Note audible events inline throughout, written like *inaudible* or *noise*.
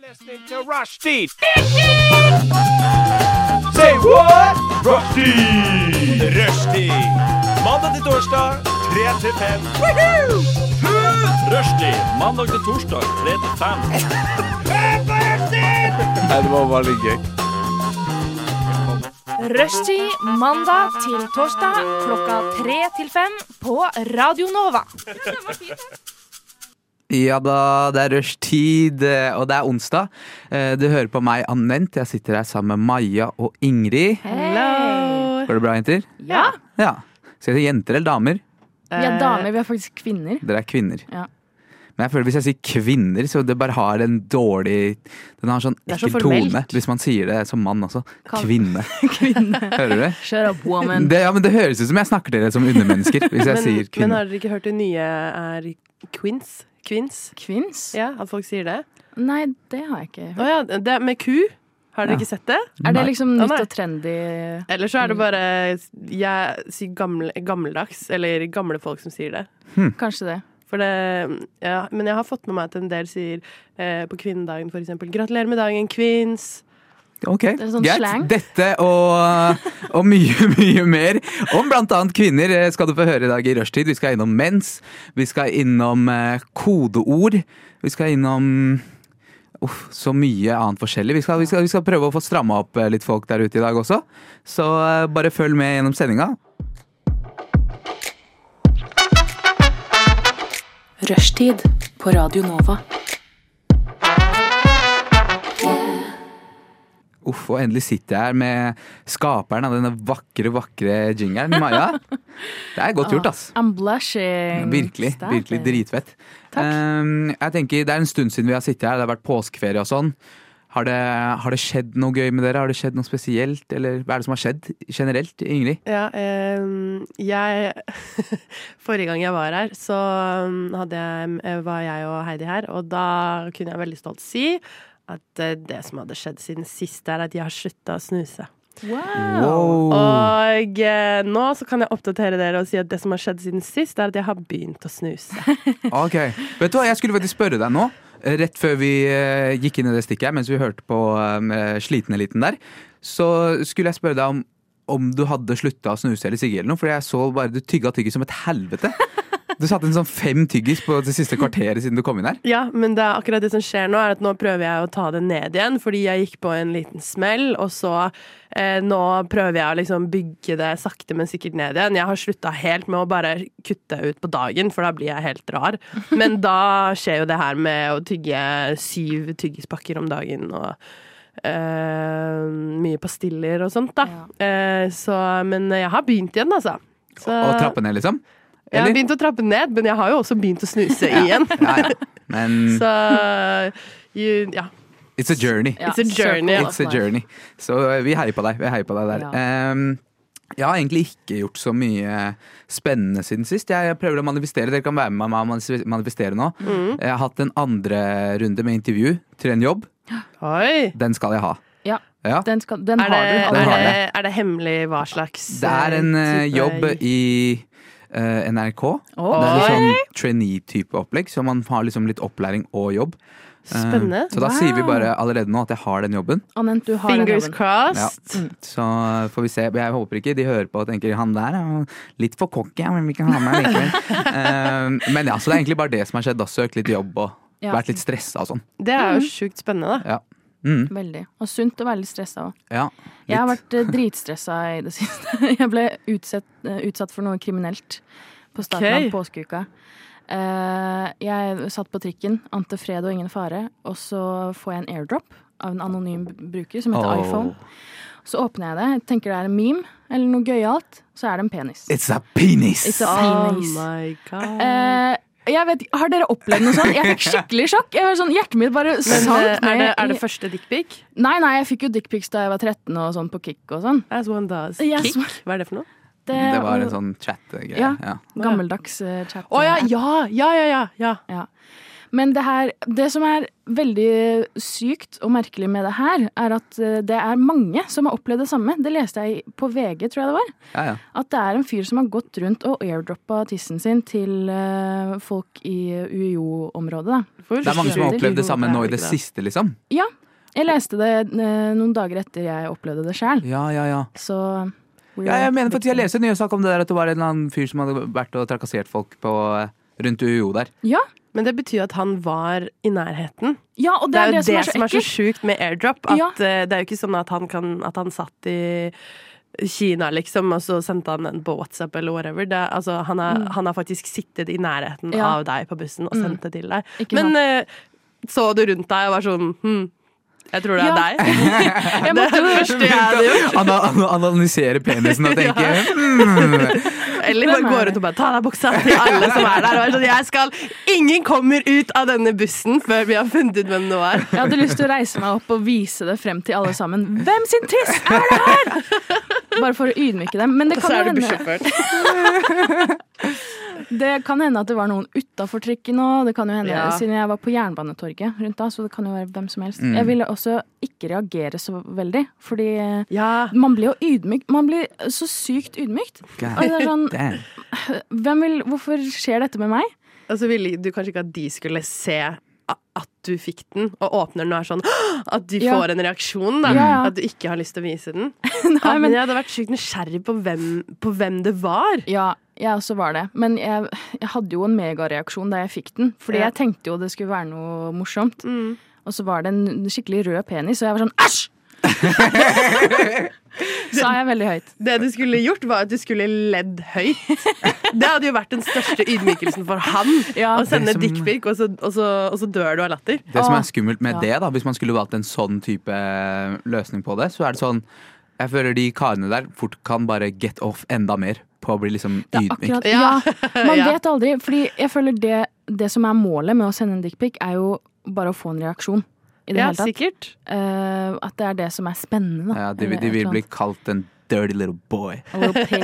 listening to Rushdie. Say what? Rushdie. Rushdie. Mandag til torsdag, 3 til 5. Rushdie. Mandag til torsdag, 3 til 5. Nei, det var veldig gøy. Rushtid mandag til torsdag klokka tre til fem på Radio Nova. *laughs* Ja da, det er rushtid, eh, og det er onsdag. Eh, Du hører på meg, Anent. Jeg sitter her sammen med Maja og Ingrid. Hello! Går det bra, jenter? Ja. Ja. Skal jeg si jenter eller damer? Vi er damer, vi er faktisk kvinner. Dere er kvinner. Ja. Men jeg føler hvis jeg sier kvinner, så det bare har en dårlig Den har sånn er så ekkel tone. Hvis man sier det som mann også. Kvinne. *laughs* Kvinne. Hører du det? Shut up, woman. det? Ja, men det høres ut som jeg snakker til dere som undermennesker. Hvis jeg Men, sier men har dere ikke hørt det nye er quins? Quins? Kvinns? Ja, at folk sier det? Nei, det har jeg ikke Å hørt. ja, det med ku. Har dere Ja. ikke sett det? Er det liksom nytt og trendy? Eller så er det bare jeg sier gamle, gammeldags, eller gamle folk som sier det. Kanskje det. For det ja, men jeg har fått med meg at en del sier eh, på kvinnedagen for eksempel 'gratulerer med dagen, kvinns'. Ok, Det sånn greit. slang. Dette og, og mye, *laughs* mye mer om annet kvinner eh, skal du få høre i dag i rushtid. Vi skal innom mens, vi skal innom eh, kodeord, vi skal innom Uff, så mye annet forskjellig. Vi skal, vi, skal, vi skal prøve å få stramma opp eh, litt folk der ute i dag også. Så bare følg med gjennom sendinga. Rushtid på Radio Nova. Uff, og endelig sitter jeg her med skaperen av denne vakre, vakre jingeren, Maja. Det er godt *laughs* gjort, ass. I'm blushing. Virkelig. Stop virkelig dritfett. Takk. Um, jeg tenker, Det er en stund siden vi har sittet her, det har vært påskeferie og sånn. Har det, har det skjedd noe gøy med dere? Har det skjedd noe spesielt? Eller hva er det som har skjedd generelt, Ingrid? Ja, um, jeg *laughs* Forrige gang jeg var her, så hadde jeg, var jeg og Heidi her, og da kunne jeg veldig stolt si at eh, det som hadde skjedd siden sist, er at jeg har slutta å snuse. Wow. Og eh, nå så kan jeg oppdatere dere og si at det som har skjedd siden sist, er at jeg har begynt å snuse. *laughs* Ok, Vet du hva, Jeg skulle faktisk spørre deg nå, eh, rett før vi eh, gikk inn i det stikket her, mens vi hørte på eh, Sliten-eliten der, så skulle jeg spørre deg om om du hadde slutta å snuse eller sigge eller noe, for jeg så bare du tygga tygget som et helvete. Du satte en sånn fem tyggis på det siste kvarteret siden du kom inn her. Ja, men det er akkurat det som skjer nå, er at nå prøver jeg å ta det ned igjen, fordi jeg gikk på en liten smell, og så eh, nå prøver jeg å liksom bygge det sakte, men sikkert ned igjen. Jeg har slutta helt med å bare kutte ut på dagen, for da blir jeg helt rar. Men da skjer jo det her med å tygge syv tyggispakker om dagen, og Uh, mye pastiller og sånt, da. Eh, så, men jeg har begynt igjen, altså. Så, Og trappe ned, liksom? Jeg har begynt å trappe ned, men jeg har jo også begynt å snuse *laughs* igjen. Ja, ja. Men *laughs* Så you, ja. it's a journey. Ja, It's a journey. It's a journey. Så vi heier på deg. Vi heier på deg der. Ehm, jeg har egentlig ikke gjort så mye spennende siden sist. Jeg prøver å manifestere. Dere kan være med meg og manifestere nå. Mm. Jeg har hatt en andre runde med intervju til en jobb. Oi! Den skal jeg ha. Ja, Ja. den, skal, den Er det, har du er, Den har det, er det hemmelig hva slags Det er en eh, eh, jobb i eh, NRK. Det er litt sånn trainee-type opplegg, så man har liksom litt opplæring og jobb. Eh, Spennende. Så da Wow. sier vi bare allerede nå at jeg har den jobben. Anent, du har den Fingers jobben. crossed. Så får vi se. Jeg håper ikke de hører på og tenker han der er litt for cocky, men vi kan ha med likevel. *laughs* Eh, men ja, så det er egentlig bare det som har skjedd. da. Søkt litt jobb og Ja. vært litt stressa og sånn. Det er jo sjukt spennende, da. Ja. Mm, Veldig. Og sunt å være litt stressa òg. ja, Jeg har vært eh, dritstressa i det *laughs* siste. Jeg ble utsatt, eh, utsatt for noe kriminelt på starten okay. av påskeuka. Eh, jeg satt på trikken, ante fred og ingen fare, og så får jeg en airdrop av en anonym bruker som heter oh. iPhone. Så åpner jeg det, jeg tenker det er en meme eller noe gøyalt, så er det en penis. It's a penis! It's a Oh my god. Eh, vet, har dere opplevd noe sånt? Jeg fikk *laughs* skikkelig sjokk. Jeg var sånn, hjertet mitt bare Men sank ned. er det, er det første dickpic? Nei, nei, jeg fikk jo dickpics da jeg var 13 og sånn på Kick og sånn. As one does. Yes. Kick? Hva er det for noe? Det var en sånn chat-greie. Ja. Ja. Gammeldags uh, chat. Å ja, ja, ja, ja, ja, ja. Men det her Det som er veldig sykt og merkelig med det her, er at eh, det er mange som har opplevd det samme. Det leste jeg på VG, tror jeg det var. Ja, ja. At det er en fyr som har gått rundt og airdroppa tissen sin til eh, folk i UiO-området. Det er mange som har opplevd det samme nå i det siste liksom. Ja. Jeg leste det eh, noen dager etter jeg opplevde det sjæl. Ja, ja, ja. Så Ja, jeg mener faktisk jeg leste en nyhetssak om det der at det var en eller annen fyr som hadde vært og trakassert folk på, rundt UiO der. Ja, Men det betyr at han var i nærheten. ja, og Det er jo det, som er så så sjukt med airdrop. At Ja. eh, Det er jo ikke sånn at han, kan, at han satt i Kina, liksom, og så sendte han den på WhatsApp eller whatever. Det, er- altså, han, er, han har faktisk sittet i nærheten Mm. Ja. av deg på bussen og Mm. sendt det til deg. Ikke Men eh, så du rundt deg og var sånn hm, jeg tror det er Ja. deg. *laughs* Jeg Det er det første jeg hadde gjort. Ana- ana- Analysere penisen og *laughs* tenke mm, Eller bare går gå rundt og bare ta av deg buksa til alle som er der. Sånn, jeg skal, ingen kommer ut av denne bussen før vi har funnet ut hvem det var. Jeg hadde lyst til å reise meg opp og vise det frem til alle sammen. Hvem sin tiss er det her?! Bare for å ydmyke dem. Men det kan, jo er hende, *laughs* det kan hende at det var noen utafor trikken òg. Det kan jo hende, Ja. Siden jeg var på Jernbanetorget rundt da, så det kan jo være hvem som helst. Mm. Jeg ville også ikke reagere så veldig, fordi Ja. man blir jo ydmyk. Man blir så sykt ydmykt. Sånn, *laughs* vil, hvorfor skjer dette med meg? Og så ville du kanskje ikke at de skulle se at du fikk den, og åpner den og er sånn At du Ja. får en reaksjon. da Ja. At du ikke har lyst til å vise den. *laughs* Nei, men men, jeg hadde vært sjukt nysgjerrig på hvem, på hvem det var. ja, jeg også var det. Men jeg, jeg hadde jo en megareaksjon da jeg fikk den. Fordi Ja. jeg tenkte jo det skulle være noe morsomt. Mm. Og så var det en skikkelig rød penis, og jeg var sånn æsj! *laughs* Sa jeg veldig høyt. Det du skulle gjort, var at du skulle ledd høyt. Det hadde jo vært den største ydmykelsen for han. Ja. Å sende dickpic, og, så- og, og så dør du av latter. Det som er skummelt med ja. det, da, hvis man skulle valgt en sånn type løsning på det, så er det sånn Jeg føler de karene der fort kan bare get off enda mer på å bli liksom Det er ydmyk. akkurat, ja, Ja. man *laughs* vet aldri. Fordi jeg føler det, det som er målet med å sende en dickpic, er jo bare å få en reaksjon. I det Ja, hele tatt. sikkert. Uh, at det er det som er spennende. da. Ja, de, de vil bli kalt en dirty little boy. A little pig.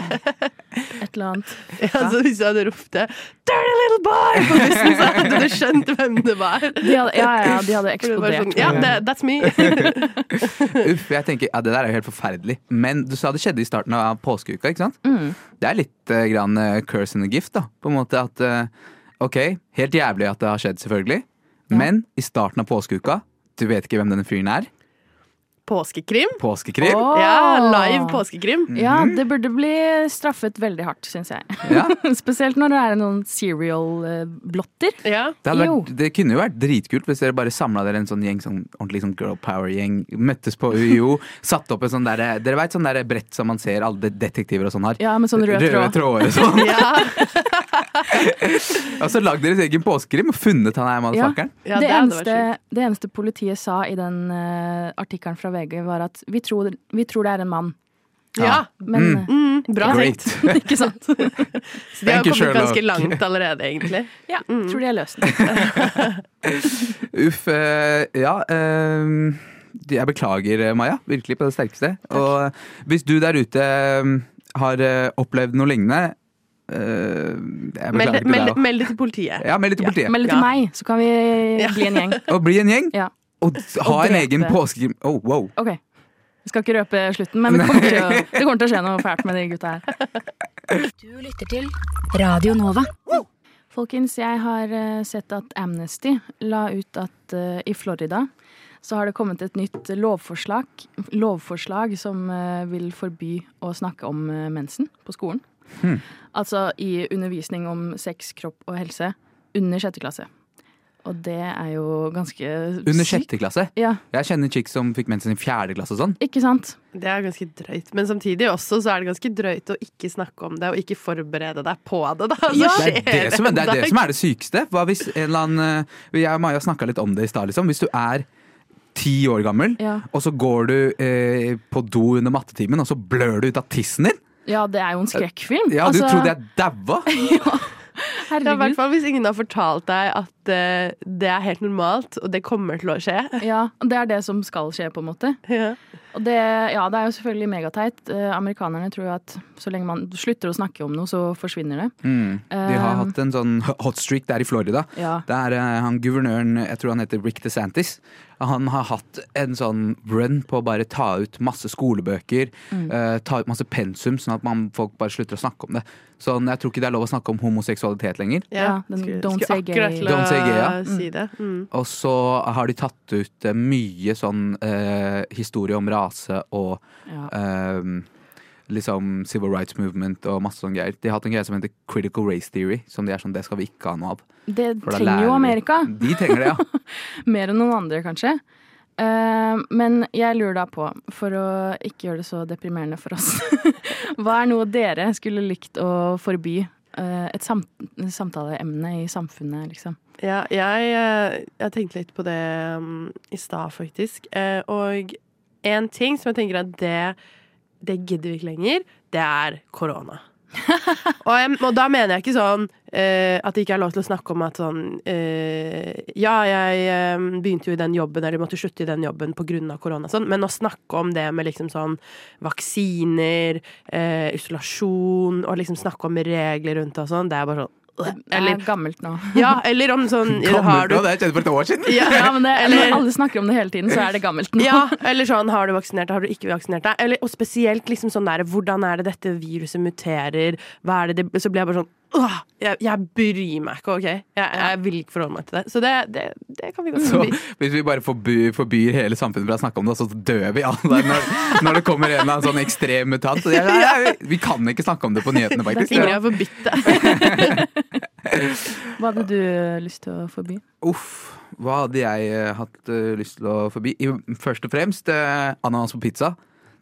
Et eller annet. Ja, så hvis jeg hadde ropt det 'Dirty little boy!' på bussen, så hadde du skjønt hvem det var. De hadde, ja, ja, de hadde eksplodert. sånn, ja, det, that's me. *laughs* Uff, jeg tenker, ja, Det der er jo helt forferdelig. Men du sa det skjedde i starten av påskeuka. ikke sant? Mm. Det er litt uh, grann uh, curse and a gift. da På en måte at uh, Ok, helt jævlig at det har skjedd, selvfølgelig. Ja. Men i starten av påskeuka Du vet ikke hvem denne fyren er. Påskekrim. Påskekrim. Oh. Ja, live påskekrim. Ja, det burde bli straffet veldig hardt, syns jeg. Ja, *laughs* Spesielt når det er noen serial-blotter. Ja. det, vært, det kunne jo vært dritkult hvis dere bare samla dere en sånn gjeng, sånn ordentlig sånn girl power-gjeng. Møttes på UiO, *laughs* satte opp en sånn derre Dere veit sånn derre brett som man ser alle detektiver og sånn har? Ja, med sånn rød tråd. tråder og sånn. *laughs* Ja. *laughs* Og så lagd deres egen påskekrim og funnet han her motherfuckeren. ja, det, det eneste, det eneste politiet sa i den uh, artikkelen fra VG, var at vi tror, vi tror det er en mann. Ja. Men Mm. Mm, bra tenkt. *laughs* ikke sant? *laughs* Så de har Thank kommet ganske Sherlock. langt allerede, egentlig. Ja, tror de har løst det. Uff. Uh, ja. Uh, jeg beklager, Maja. Virkelig på det sterkeste. Og eh, hvis du der ute har opplevd noe lignende eh, Meld, det, til meld, deg meld det til politiet. Ja, meld det til Ja. politiet. Meld det til meg, så kan vi Ja. bli en gjeng. *laughs* Og bli en gjeng. Ja. Og ha Og en egen påskekrim. Oh, wow. Ok. Vi skal ikke røpe slutten, men det kommer, til å, det kommer til å skje noe fælt med de gutta her. Du lytter til Radio Nova. Folkens, jeg har eh, sett at Amnesty la ut at uh, i Florida så har det kommet et nytt lovforslag, lovforslag som uh, vil forby å snakke om mensen på skolen. Hmm. Altså i undervisning om sex, kropp og helse under sjette klasse. Og det er jo ganske Under sjette klasse. Ja, Jeg kjenner chicks som fikk mensen i fjerde klasse og sånn. ikke sant? Det er ganske drøyt. Men samtidig også så er det ganske drøyt å ikke snakke om det og ikke forberede deg på det. Da. Ja. Det er det, som, det er det som er det sykeste. Hva hvis en eller annen eh, Jeg og Maja snakka litt om det i stad. Liksom. Hvis du er ti år gammel, Ja. og så går du eh, på do under mattetimen, og så blør du ut av tissen din. Ja, det er jo en skrekkfilm. Ja, Du Altså, trodde jeg daua? *laughs* Ja, I hvert fall hvis ingen har fortalt deg at uh, det er helt normalt, og det kommer til å skje. *laughs* Ja, det er det som skal skje, på en måte. Ja. Og det, ja, det er jo selvfølgelig megateit. Uh, amerikanerne tror jo at så lenge man slutter å snakke om noe, så forsvinner det. Mm. De har uh, hatt en sånn *laughs* hot streak der i Florida. Ja. Der han guvernøren, jeg tror han heter Rick DeSantis, han har hatt en sånn run på å bare ta ut masse skolebøker, Mm. uh, ta ut masse pensum, sånn at man, folk bare slutter å snakke om det. Sånn, jeg tror ikke det er lov å snakke om homoseksualitet lenger. Ja, den skulle, don't skulle say gay. Don't say gay, ja. si det. Mm. Og så har de tatt ut eh, mye sånn uh, historie om rase og Ja. eh, liksom civil rights movement og masse sånne greier. De har hatt en greie som heter critical race theory, som de er sånn, det skal vi ikke ha noe av. Det For trenger jo Amerika. De trenger det, ja. *laughs* Mer enn noen andre, kanskje. Eh, men jeg lurer da på, for å ikke gjøre det så deprimerende for oss *laughs* Hva er noe dere skulle likt å forby? eh, et sam samtaleemne i samfunnet, liksom. Ja, jeg, eh, jeg tenkte litt på det um, i stad, faktisk. Eh, og en ting som jeg tenker at det, det gidder vi ikke lenger, det er korona. *laughs* og, og da mener jeg ikke sånn eh, at det ikke er lov til å snakke om at sånn eh, Ja, jeg eh, begynte jo i den jobben, eller måtte slutte i den jobben pga. korona, sånn, men å snakke om det med liksom sånn vaksiner, eh, isolasjon, og liksom snakke om regler rundt og sånn, det er bare sånn Det er gammelt nå. *laughs* ja, eller om sånn har Gammelt du, nå, det kjent for et år siden! ja, Ja, men det, eller, Når alle snakker om det hele tiden, så er det gammelt nå. ja, *laughs* eller sånn Har du vaksinert deg, har du ikke vaksinert deg? Eller, og spesielt liksom sånn der Hvordan er det dette viruset muterer? Hva er det det Så blir jeg bare sånn Åh, jeg, jeg bryr meg ikke, OK? Jeg, jeg vil ikke forholde meg til det. Så det, det, det kan vi godt Så forby. hvis vi bare forbyr, forbyr hele samfunnet fra å snakke om det, så dør vi alle når, når det kommer en eller annen sånn ekstrem mutant. Så jeg, jeg, vi kan ikke snakke om det på nyhetene, faktisk. Ingrid har forbudt det. Hva hadde du lyst til å forby? Uff, hva hadde jeg eh, hatt eh, lyst til å forby? Først og fremst eh, ananas på pizza.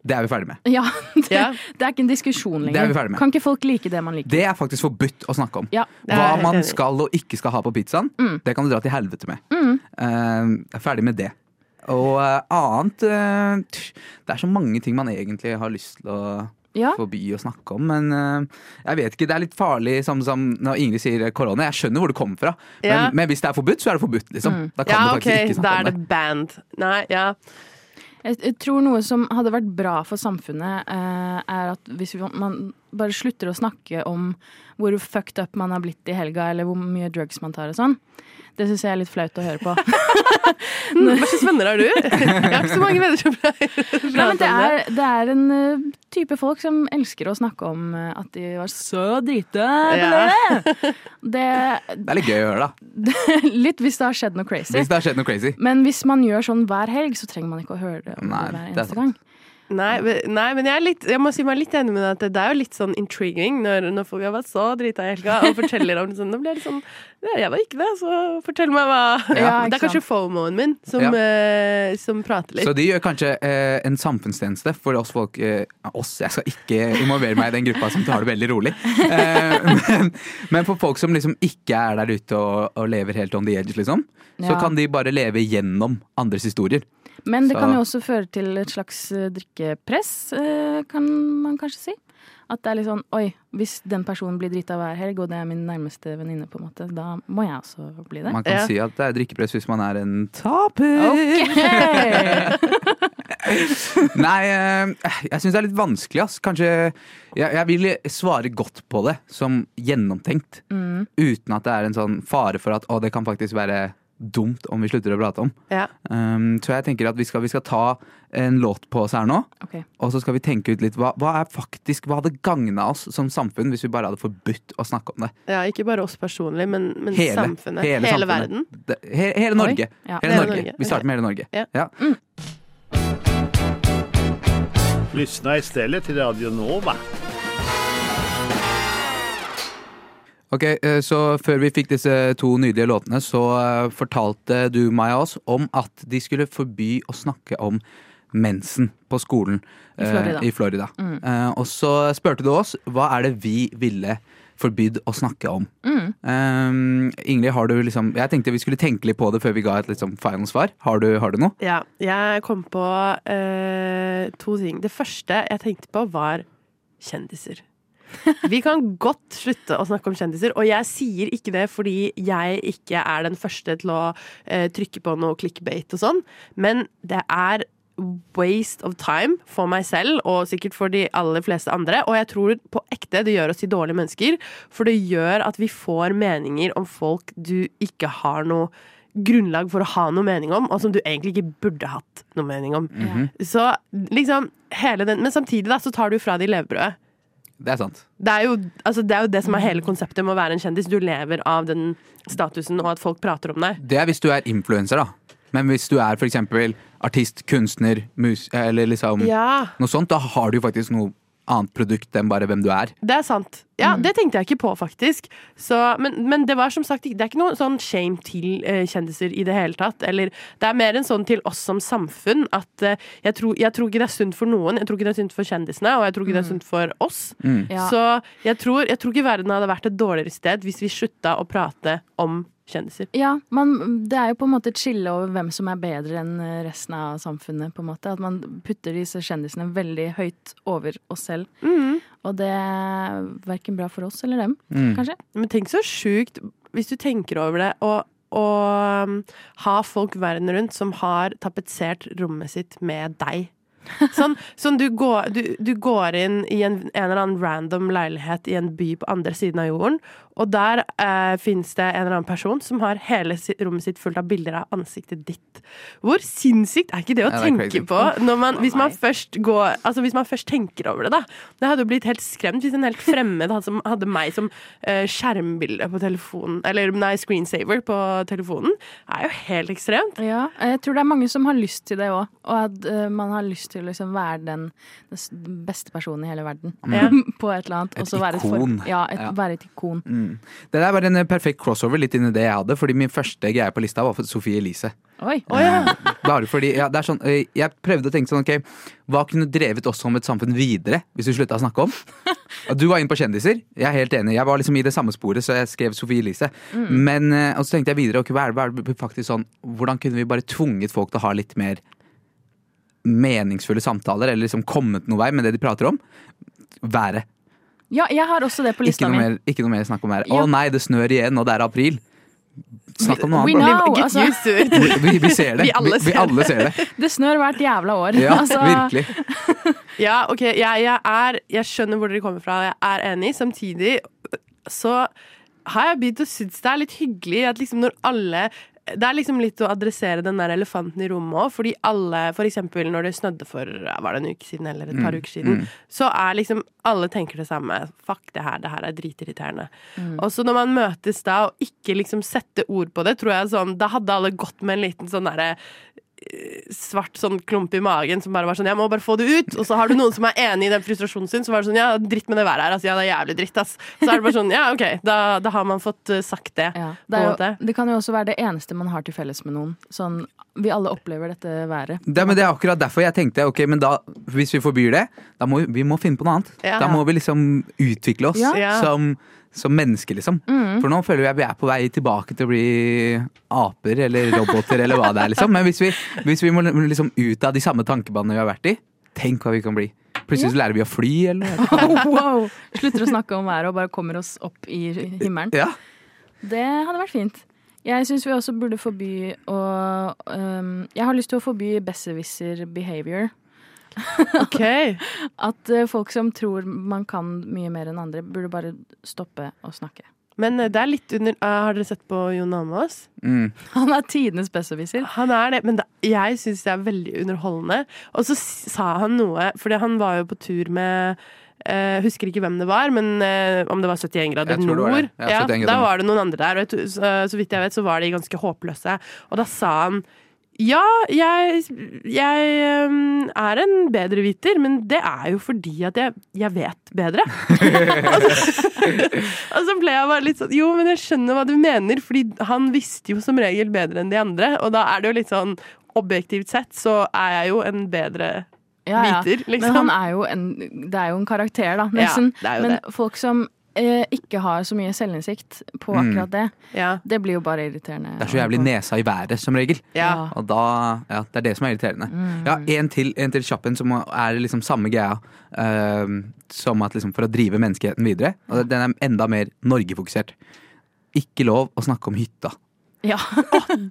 Det er vi ferdig med. *laughs* Ja, det, Ja. det er ikke en diskusjon lenger. Det er vi med. Kan ikke folk like det man liker? Det er faktisk forbudt å snakke om. Ja, er Hva man skal og ikke skal ha på pizzaen, Mm. det kan du dra til helvete med. Mm. jeg er ferdig med det. Og uh, annet uh, Det er så mange ting man egentlig har lyst til å ja. forby å snakke om, men uh, jeg vet ikke. Det er litt farlig som, som når Ingrid sier korona. Jeg skjønner hvor det kommer fra, men, Ja. men hvis det er forbudt, så er det forbudt, liksom. Da kan Ja, du faktisk faktisk ikke snakke er om det det. band. Nei, ja. Jeg, tror noe som hadde vært bra for samfunnet, eh, er at hvis man bare slutter å snakke om hvor fucked up man har blitt i helga, eller hvor mye drugs man tar og sånn. Det syns jeg er litt flaut å høre på. *laughs* Hva slags venner har du? *laughs* Jeg har ikke så mange venner som pleier å Nei, men prate det, om det. er, det er en eh, type folk som elsker å snakke om eh, at de var så drita. Ja. *laughs* Det, Det er litt gøy å høre, da. litt hvis det har skjedd noe crazy. Hvis det har skjedd noe crazy. Men hvis man gjør sånn hver helg, så trenger man ikke å høre det om Nei, det hver er eneste gang. Nei, nei, men jeg, er litt, jeg må si meg litt enig med deg at det, det er jo litt sånn intriguing når, når folk har vært så drita i helga og forteller om det sånn. Da blir det sånn ja, Jeg var ikke det, så fortell meg hva Ja, Det er kanskje fomoen min som, Ja. eh, som prater litt. Så de gjør kanskje eh, en samfunnstjeneste for oss folk eh, Oss, jeg skal ikke involvere meg i den gruppa som tar det veldig rolig. Eh, *laughs* men, men for folk som liksom ikke er der ute og, og lever helt on the edge, liksom, så Ja. kan de bare leve gjennom andres historier. Men det Så- kan jo også føre til et slags eh, drikkepress, eh, kan man kanskje si. At det er litt sånn oi, hvis den personen blir drita hver helg, og det er min nærmeste venninne, på en måte, da må jeg også bli det. Man kan Ja. si at det er drikkepress hvis man er en taper. *laughs* Nei, eh, jeg syns det er litt vanskelig, ass. Kanskje jeg, jeg vil svare godt på det, som gjennomtenkt. Mm. Uten at det er en sånn fare for at å, det kan faktisk være dumt om vi slutter å prate om. Ja. Um, så jeg tenker at vi skal, vi skal ta en låt på oss her nå, okay. og så skal vi tenke ut litt hva, hva er faktisk, hva hadde gagna oss som samfunn hvis vi bare hadde forbudt å snakke om det? ja, ikke bare oss personlig, men, men Hele, samfunnet. hele Hele, samfunnet. verden. Det, he, hele Norge. Ja. Hele Norge. Norge, Vi starter med hele Norge. Ja. Ja. Lyssna istället till Radio Nova. Ok, eh, så Før vi fikk disse to nydelige låtene, så eh, fortalte du meg og oss om at de skulle forby å snakke om mensen på skolen I Florida. eh, i Florida. Mm. og så spurte du oss hva er det vi ville forbydd å snakke om. Mm. Um, Ingrid, har du liksom Jeg tenkte vi skulle tenke litt på det før vi ga et liksom final svar. Har du, har du noe? Ja, jeg kom på uh, to ting. Det første jeg tenkte på, var kjendiser. Vi kan godt slutte å snakke om kjendiser, og jeg sier ikke det fordi jeg ikke er den første til å eh, trykke på noe clickbait og sånn, men det er waste of time for meg selv, og sikkert for de aller fleste andre. Og jeg tror på ekte det gjør oss til dårlige mennesker, for det gjør at vi får meninger om folk du ikke har noe grunnlag for å ha noe mening om, og som du egentlig ikke burde hatt noe mening om. Så liksom hele den Men samtidig da, så tar du fra de levebrødet. Det er sant. Det er, jo, altså det er jo det som er hele konseptet med å være en kjendis. Du lever av den statusen og at folk prater om deg. Det er hvis du er influenser, da. Men hvis du er for eksempel artist, kunstner, mus eller liksom Ja, noe sånt, da har du faktisk noe annet produkt enn bare hvem du er. det er sant. Ja, Det tenkte jeg ikke på, faktisk. Så, men, men det var som sagt Det er ikke noe sånn shame til uh, kjendiser i det hele tatt. Eller det er mer en sånn til oss som samfunn at uh, jeg, tror, jeg tror ikke det er sunt for noen. Jeg tror ikke det er sunt for kjendisene, og jeg tror ikke det er sunt for oss. Ja. Så jeg tror, jeg tror ikke verden hadde vært et dårligere sted hvis vi slutta å prate om kjendiser. Ja, man, det er jo på en måte et skille over hvem som er bedre enn resten av samfunnet. på en måte. At man putter disse kjendisene veldig høyt over oss selv. Og det er verken bra for oss eller dem, kanskje. Men tenk så sjukt, hvis du tenker over det, å å, um, ha folk verden rundt som har tapetsert rommet sitt med deg. *laughs* Sånn, sånn du, går, du, du går inn i en, en eller annen random leilighet i en by på andre siden av jorden, og der eh, finnes det en eller annen person som har hele rommet sitt fullt av bilder av ansiktet ditt. Hvor sinnssykt er ikke det å er tenke crazy. på? Når man, hvis, man først går, altså hvis man først tenker over det, da. Det hadde jo blitt helt skremt hvis en helt fremmed hadde, som, hadde meg som eh, skjermbilde på telefonen, eller nei, screensaver på telefonen. Det er jo helt ekstremt. Ja, jeg tror det er mange som har lyst til det òg. Og at uh, man har lyst til å liksom være den, den beste personen i hele verden. Mm. *laughs* på et eller annet. Et og så være ikon. For, ja, et, Ja. være et ikon. Det der var en eh, perfekt crossover litt inn i det jeg hadde, fordi min første greie på lista var for Sofie Elise. Oi! Bare fordi, ja, det er sånn, eh, Jeg prøvde å tenke sånn, ok, hva kunne drevet oss som et samfunn videre hvis vi slutta å snakke om? *laughs* Du var inne på kjendiser. Jeg er helt enig. Jeg var liksom i det samme sporet, så jeg skrev Sofie Elise. Men eh, og så tenkte jeg videre, ok, hva er, hva er det faktisk sånn, hvordan kunne vi bare tvunget folk til å ha litt mer meningsfulle samtaler, eller liksom kommet noen vei med det de prater om? Været. Ja, jeg har også det på lista mi. ikke noe mer snakk om her. Ja. Å nei, det snør igjen, og det er april. Snakk om noe We annet. know. altså-. *laughs* Vi, vi, vi ser det. Vi alle vi, vi ser alle ser det. *laughs* Det snør hvert jævla år. Ja, Altså, virkelig. *laughs* Ja, ok, jeg, jeg er Jeg skjønner hvor dere kommer fra, jeg er enig. Samtidig så har jeg begynt å synes det er litt hyggelig at liksom når alle det er liksom litt å adressere den der elefanten i rommet òg, fordi alle, for eksempel når det snødde for var det en uke siden eller et par uker siden, så er liksom alle tenker det samme. Fuck det her, det her er dritirriterende. Og så når man møtes da og ikke liksom setter ord på det, tror jeg sånn Da hadde alle gått med en liten sånn derre svart sånn klump i magen som bare var sånn Jeg må bare få det ut. Og så har du noen som er enig i den frustrasjonen sin, så var det sånn Ja, dritt med det været her. Altså, ja, det er jævlig dritt, ass. Så er det bare sånn Ja, OK, da, da har man fått eh, sagt det. ja. det, er jo, det kan jo også være det eneste man har til felles med noen. Sånn, vi alle opplever dette været. Det, men det er akkurat derfor jeg tenkte ok, men da, hvis vi forbyr det, da må vi, vi må finne på noe annet. Ja. Da må vi liksom utvikle oss Ja. Ja. som, som menneske, liksom. For nå føler jeg vi er på vei tilbake til å bli aper eller roboter eller hva det er, liksom. Men hvis vi, hvis vi må liksom ut av de samme tankebanene vi har vært i, tenk hva vi kan bli. Plutselig så lærer vi å fly, eller *laughs* wow. Slutter å snakke om været og bare kommer oss opp i himmelen. Ja. Det hadde vært fint. Jeg syns vi også burde forby å um, Jeg har lyst til å forby besserwisser behavior. *laughs* OK. At eh, folk som tror man kan mye mer enn andre, burde bare stoppe å snakke. Men eh, det er litt under uh, Har dere sett på Jon Almaas? Mm. Han er tidenes besserwisser. Han er det, men da, jeg syns det er veldig underholdende. Og så sa han noe, fordi han var jo på tur med Uh, husker ikke hvem det var, men uh, om det var 71 grader Jeg det nord. var det. Ja, 71 grader da var det noen andre der, og jeg, så, så vidt jeg vet, så var de ganske håpløse. Og da sa han ja, jeg, jeg um, er en bedreviter, men det er jo fordi at jeg, jeg vet bedre. *laughs* og, så, og så ble jeg bare litt sånn Jo, men jeg skjønner hva du mener, fordi han visste jo som regel bedre enn de andre. Og da er det jo litt sånn Objektivt sett så er jeg jo en bedre Ja, ja. viter, liksom. Men han er jo en, det er jo en karakter, da, Ja, nesten. er Men det. folk som eh, ikke har så mye selvinnsikt på Mm. akkurat det, Ja. det blir jo bare irriterende. Det er så jævlig nesa i været, som regel. Ja. Og da, ja, Det er det som er irriterende. Ja, En til, en til kjapp en som er liksom samme greia eh, som at liksom for å drive menneskeheten videre. Og den er enda mer Norge-fokusert. Ikke lov å snakke om hytta. Ja.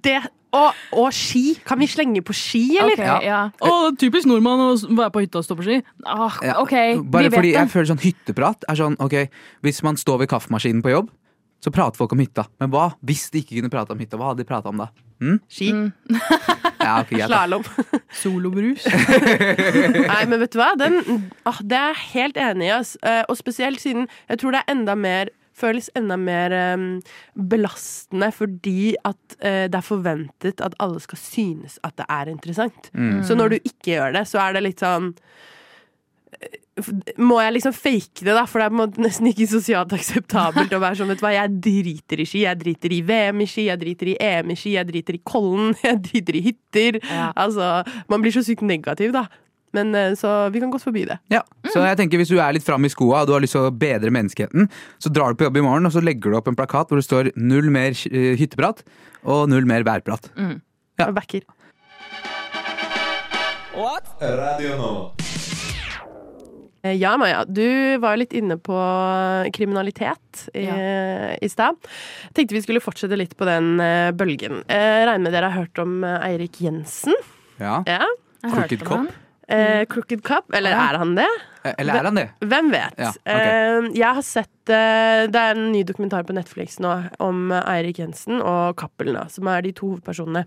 Det, og, og ski. Kan vi slenge på ski, eller? Okay, ja. Å, typisk nordmann å være på hytta og stå på ski. Ah, Ja, OK, Bare vi vet fordi det. jeg føler sånn hytteprat er sånn ok, Hvis man står ved kaffemaskinen på jobb, så prater folk om hytta. Men hva hvis de ikke kunne prate om hytta? Hva hadde de prata om da? Mm? Ski. *laughs* Ja, okay. Slalåm. *laughs* Solobrus. *laughs* Nei, men vet du hva? Den, ah, det er jeg helt enig i. ass. Eh, og spesielt siden jeg tror det er enda mer føles enda mer um, belastende fordi at uh, det er forventet at alle skal synes at det er interessant. Mm. Så når du ikke gjør det, så er det litt sånn eh, må jeg liksom fake det, da? For det er nesten ikke sosialt akseptabelt å være sånn, vet du hva, jeg driter i ski. Jeg driter i VM i ski, jeg driter i EM i ski, jeg driter i Kollen, *laughs* jeg driter i hytter. Ja. Altså, man blir så sykt negativ, da. Men eh, så vi kan godt forbi det. Ja, så jeg tenker Hvis du er litt fram i skoa og du har lyst til å bedre menneskeheten, så drar du på jobb i morgen og så legger du opp en plakat hvor det står 'null mer eh, hytteprat' og 'null mer værprat'. Ja. Jeg backer. Radio Nova. Eh, Ja, Maja, du var jo litt inne på kriminalitet i, i stad. Tenkte vi skulle fortsette litt på den eh, bølgen. Jeg regner med dere har hørt om Eirik Jensen? Ja. Ja. Crooked om Cop? Eh, Crooked Cup, eller Ja. er han det? Eh, Eller er han det? Hvem vet? Ja, okay. uh, jeg har sett uh, Det er en ny dokumentar på Netflix nå om eh, Eirik Jensen og Cappelen, som er de to hovedpersonene.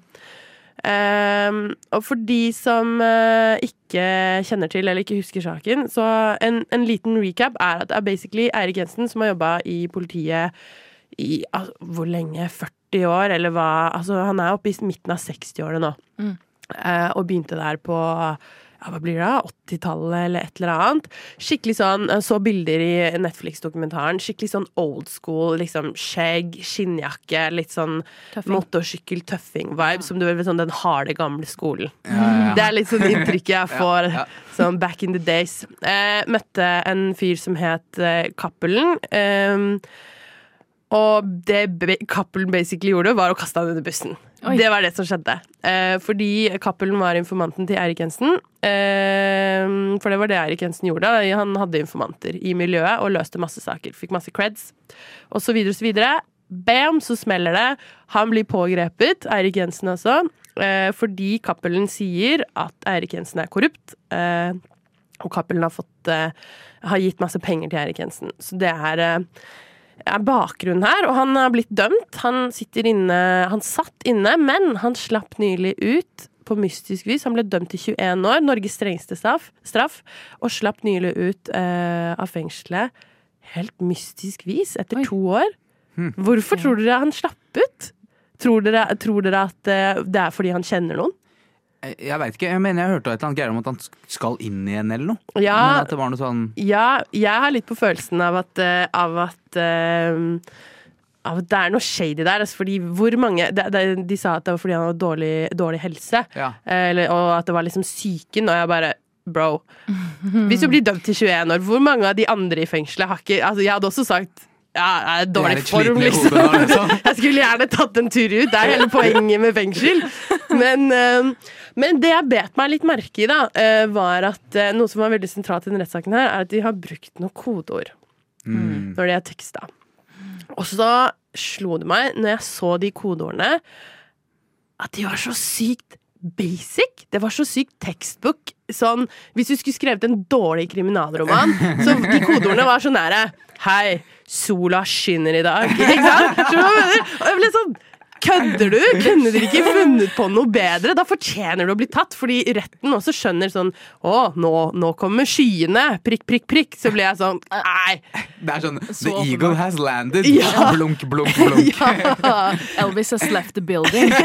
Eh, og for de som eh, ikke kjenner til eller ikke husker saken, så en, en liten recap er at det er basically Eirik Jensen som har jobba i politiet i al- hvor lenge? 40 år, eller hva? Altså, han er oppe i midten av 60-årene nå. Mm. Eh, og begynte der på ja, hva blir det 80-tallet eller et eller annet. Skikkelig sånn, Så bilder i Netflix-dokumentaren. Skikkelig sånn old school. liksom Skjegg, skinnjakke, litt sånn motorsykkel-tøffing-vibe. Som du vil sånn den harde, gamle skolen. Ja, ja, ja. Det er litt sånn inntrykket jeg *laughs* får ja. sånn back in the days. Eh, møtte en fyr som het eh, Cappelen. Eh, og det Cappelen basically gjorde, var å kaste han under bussen. Oi. Det var det som skjedde. Eh, fordi Cappelen var informanten til Eirik Jensen. Eh, for det var det Eirik Jensen gjorde. Han hadde informanter i miljøet og løste masse saker. Fikk masse creds. Og så videre og så videre. Bam, så smeller det. Han blir pågrepet, Eirik Jensen altså. Eh, fordi Cappelen sier at Eirik Jensen er korrupt. Eh, og Cappelen har, fått, eh, har gitt masse penger til Eirik Jensen. Så det er bakgrunnen her, og han har blitt dømt. Han sitter inne Han satt inne, men han slapp nylig ut på mystisk vis. Han ble dømt til 21 år, Norges strengeste straff, straff og slapp nylig ut eh, av fengselet helt mystisk vis, etter Oi. to år. Hvorfor tror dere han slapp ut? Tror dere, tror dere at eh, det er fordi han kjenner noen? Jeg, vet veit ikke. Jeg mener jeg hørte et eller annet greier om at han skal inn igjen eller noe. Ja, Men at det var noe sånn Ja, jeg har litt på følelsen av at, eh, av at eh, av at det er noe shady der. Altså fordi hvor mange de, de, De sa at det var fordi han hadde dårlig, dårlig helse. Ja. eh, Eller, og at det var liksom psyken. Og jeg bare Bro. Hvis du blir dømt til 21 år, hvor mange av de andre i fengselet har ikke Altså, jeg hadde også sagt ja, jeg er dårlig er form, liksom. hodet liksom. *laughs* Jeg skulle gjerne tatt en tur ut. Det er hele poenget med fengsel. Men, eh, men det jeg bet meg litt merke i, da, eh, var at eh, noe som var veldig sentralt i denne rettssaken, her, er at de har brukt noen kodeord Mm. når de har teksta. Og så slo det meg, når jeg så de kodeordene, at de var så sykt basic. Det var så sykt textbook. Sånn, hvis du skulle skrevet en dårlig kriminalroman, så de kodeordene var så nære. Hei, sola skinner i dag. *laughs* Ikke sant? Skjønner du hva jeg mener? Sånn Kødder du? Kunne dere ikke funnet på noe bedre? Da fortjener du å bli tatt, fordi retten også skjønner sånn Å, nå, nå kommer skyene. Prikk, prikk, prikk. Så blir jeg sånn Nei. Det er sånn Så The eagle has landed. Ja. Blunk, blunk, *laughs* blunk. Ja. Elvis has left the building. *laughs*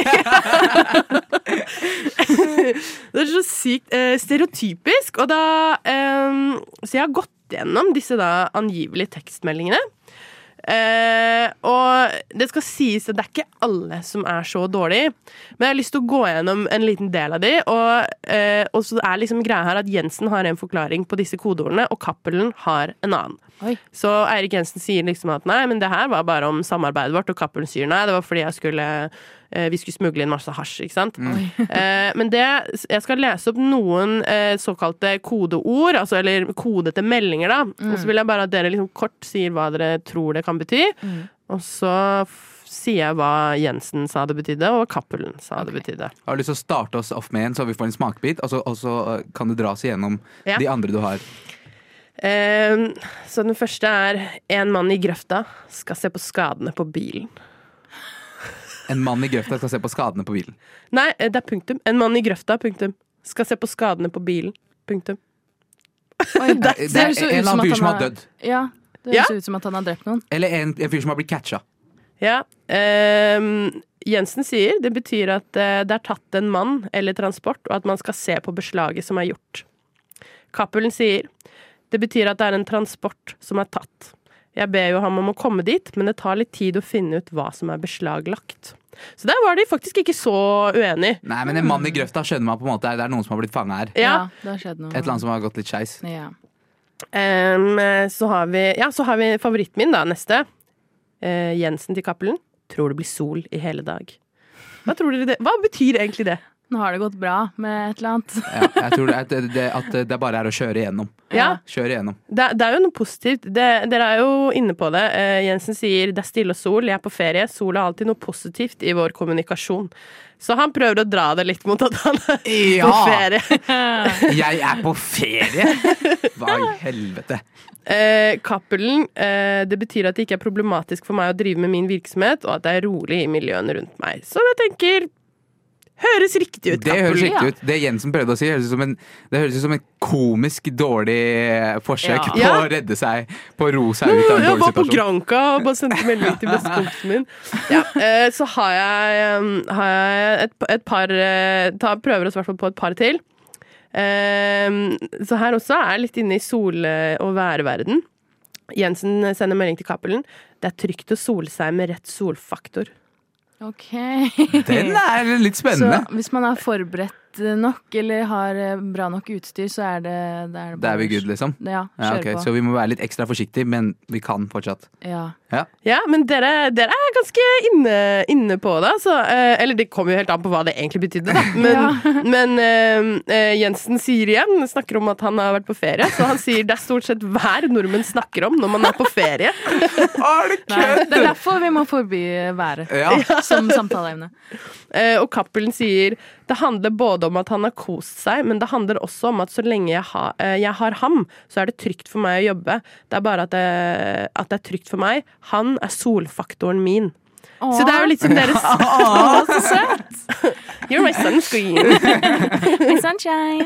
Det er så sykt eh, stereotypisk. Og da eh, Så jeg har gått gjennom disse da angivelige tekstmeldingene. Eh, og det skal sies at det er ikke alle som er så dårlige. Men jeg har lyst til å gå gjennom en liten del av de. Og, eh, og så er liksom greia her at Jensen har en forklaring på disse kodeordene, og Cappelen har en annen. Oi. Så Eirik Jensen sier liksom at nei, men det her var bare om samarbeidet vårt, og Cappelen sier nei, det var fordi jeg skulle vi skulle smugle inn masse hasj, ikke sant. *laughs* Eh, men det Jeg skal lese opp noen eh, såkalte kodeord, altså, eller kodete meldinger, da. Og så vil jeg bare at dere liksom kort sier hva dere tror det kan bety. Og så f sier jeg hva Jensen sa det betydde, og Cappelen sa det betydde. Har du lyst til å starte oss off med en, så vi får en smakebit? Og så, og så eh, kan du dra oss igjennom Ja. de andre du har. Eh, så den første er En mann i grøfta skal se på skadene på bilen. En mann i grøfta skal se på skadene på bilen. Nei, eh, det er punktum. En mann i grøfta, punktum. Skal se på skadene på bilen. Punktum. Oi, *laughs* Det er en eller annen fyr som har dødd. Ja, det Ja. høres ut som at han har drept noen. Eller en, en fyr som har blitt catcha. Ja. Um, Jensen sier det betyr at eh, det er tatt en mann eller transport, og at man skal se på beslaget som er gjort. Cappelen sier det betyr at det er en transport som er tatt. Jeg ber jo ham om å komme dit, men det tar litt tid å finne ut hva som er beslaglagt. Så der var de faktisk ikke så uenige. Nei, men en mann i grøfta skjønner man på en måte Det er noen som har blitt fanga her. Ja. det har skjedd noe. Et eller annet som har gått litt skeis. Ja. Um, så, har vi, ja, så har vi favoritten min, da, neste. Uh, Jensen til Cappelen. Tror det blir sol i hele dag. Hva tror dere det? Hva betyr egentlig det? Nå har det gått bra med et eller annet. Ja, jeg tror at det, det, at det bare er å kjøre igjennom. Ja, Kjøre igjennom. det, det er jo noe positivt. Det, dere er jo inne på det. Uh, Jensen sier det er stille og sol, jeg er på ferie. Sol er alltid noe positivt i vår kommunikasjon. Så han prøver å dra det litt mot at han er på Ja! ferie. *laughs* Jeg er på ferie! Hva i helvete? Eh, Cappelen, eh, det betyr at det ikke er problematisk for meg å drive med min virksomhet, og at det er rolig i miljøene rundt meg. Så jeg tenker Høres riktig ut, Det høres riktig ut. Det Jensen prøvde å si, høres ut som en, det høres ut som en komisk dårlig forsøk Ja. på Ja. å redde seg, på å ro seg ut av en Jeg dårlig var på granka, Granca og bare sendte melding til *laughs* bestekompisen min. Ja, eh, så har jeg, har jeg et, et par eh, ta, Prøver oss i hvert fall på et par til. Eh, så her også er jeg litt inne i sol- og værverden. Jensen sender melding til Cappelen. Det er trygt å sole seg med rett solfaktor. Ok. Den er litt *laughs* Så spennende. hvis man er forberedt nok eller har eh, bra nok utstyr, så er det Da er, det er vi bare- good, liksom. Ja, Ja, okay. på. Så vi må være litt ekstra forsiktige, men vi kan fortsatt. Ja. Ja, men dere, dere er ganske inne, inne på det. Så, Eh, eller det kommer jo helt an på hva det egentlig betydde, da. *laughs* Men, men eh, eh, Jensen sier igjen, snakker om at han har vært på ferie. Så han sier det er stort sett hver nordmenn snakker om når man er på ferie. *laughs* Er det Nei, det er derfor vi må forby været Ja. som samtaleemne. Eh, og Cappelen sier det handler både om at han har kost seg, men det handler også om at så lenge jeg, ha, eh, jeg har ham, så er det trygt for meg å jobbe. Det er bare at det, at det er trygt for meg. Han er solfaktoren min. Så det er jo litt som deres *laughs* You're my sunscreen. *laughs* my Sunshine!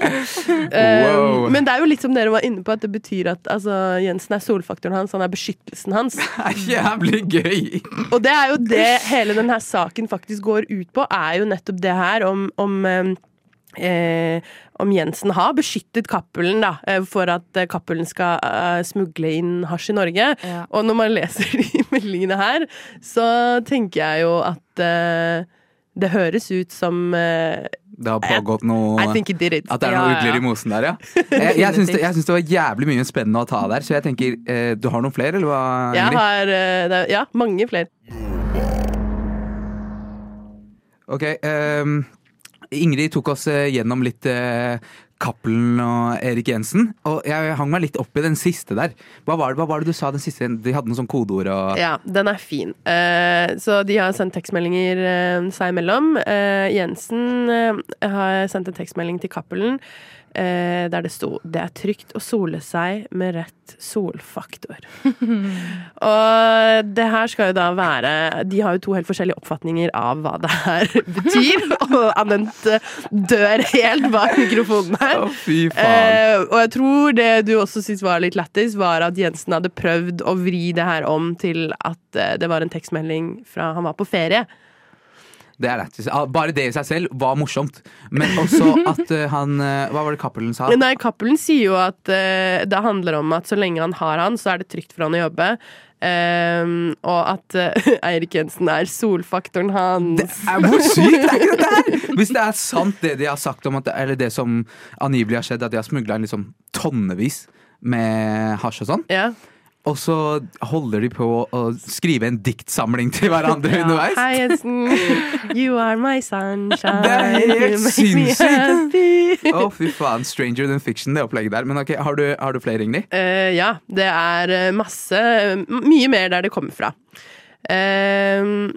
Eh, Wow. Men det er jo litt som dere var inne på, at det betyr at altså, Jensen er solfaktoren hans, han er beskyttelsen hans. *laughs* Det er jævlig gøy! Og det er jo det hele denne saken faktisk går ut på, er jo nettopp det her om, om eh, om Jensen har beskyttet Cappelen da, eh, for at eh, Cappelen skal eh, smugle inn hasj i Norge. Ja. Og når man leser *laughs* de meldingene her, så tenker jeg jo at eh, det høres ut som eh, Det har pågått noe I think he did it. At det er noen noe ja, ugler ja. i mosen der, ja. *laughs* Jeg, jeg syns det, jeg syns det var jævlig mye spennende å ta der, så jeg tenker eh, Du har noen flere, eller hva? Jeg har eh, det, er- Ja, mange flere. Ok, ehm, Ingrid tok oss eh, gjennom litt eh, Cappelen og Erik Jensen. Og jeg hang meg litt opp i den siste der. Hva var det, hva var det du sa den siste? De hadde noen sånn kodeord og Ja, den er fin. Uh, så de har sendt tekstmeldinger uh, seg imellom. Uh, Jensen har sendt en tekstmelding til Cappelen der det sto 'Det er trygt å sole seg med rett solfaktor'. *laughs* og det her skal jo da være De har jo to helt forskjellige oppfatninger av hva det her *laughs* betyr. og Anent dør helt bak mikrofonen her. Oh. Eh, og jeg tror det du også syntes var litt lættis, var at Jensen hadde prøvd å vri det her om til at eh, det var en tekstmelding fra han var på ferie. Det er lættis. Ah, Bare det i seg selv var morsomt. Men også *laughs* at eh, han eh, Hva var det Cappelen sa? Nei, Cappelen sier jo at eh, det handler om at så lenge han har han, så er det trygt for han å jobbe. Um, og at uh, *laughs* Eirik Jensen er solfaktoren hans. Det er, hvor sykt er ikke dette her?! Hvis det er sant det de har sagt om at det, Eller det som angivelig har skjedd, at de har smugla inn liksom tonnevis med hasj og sånn, Ja. Og så holder de på å skrive en diktsamling til hverandre *laughs* underveis. Hei, Jensen. You are my sunshine. Det er helt *laughs* sinnssykt. Å, fy faen. Stranger than fiction, det opplegget der. Men ok, har du, har du flere, Ingrid? Uh, ja, det er eh, masse Mye mer der det kommer fra. Uh,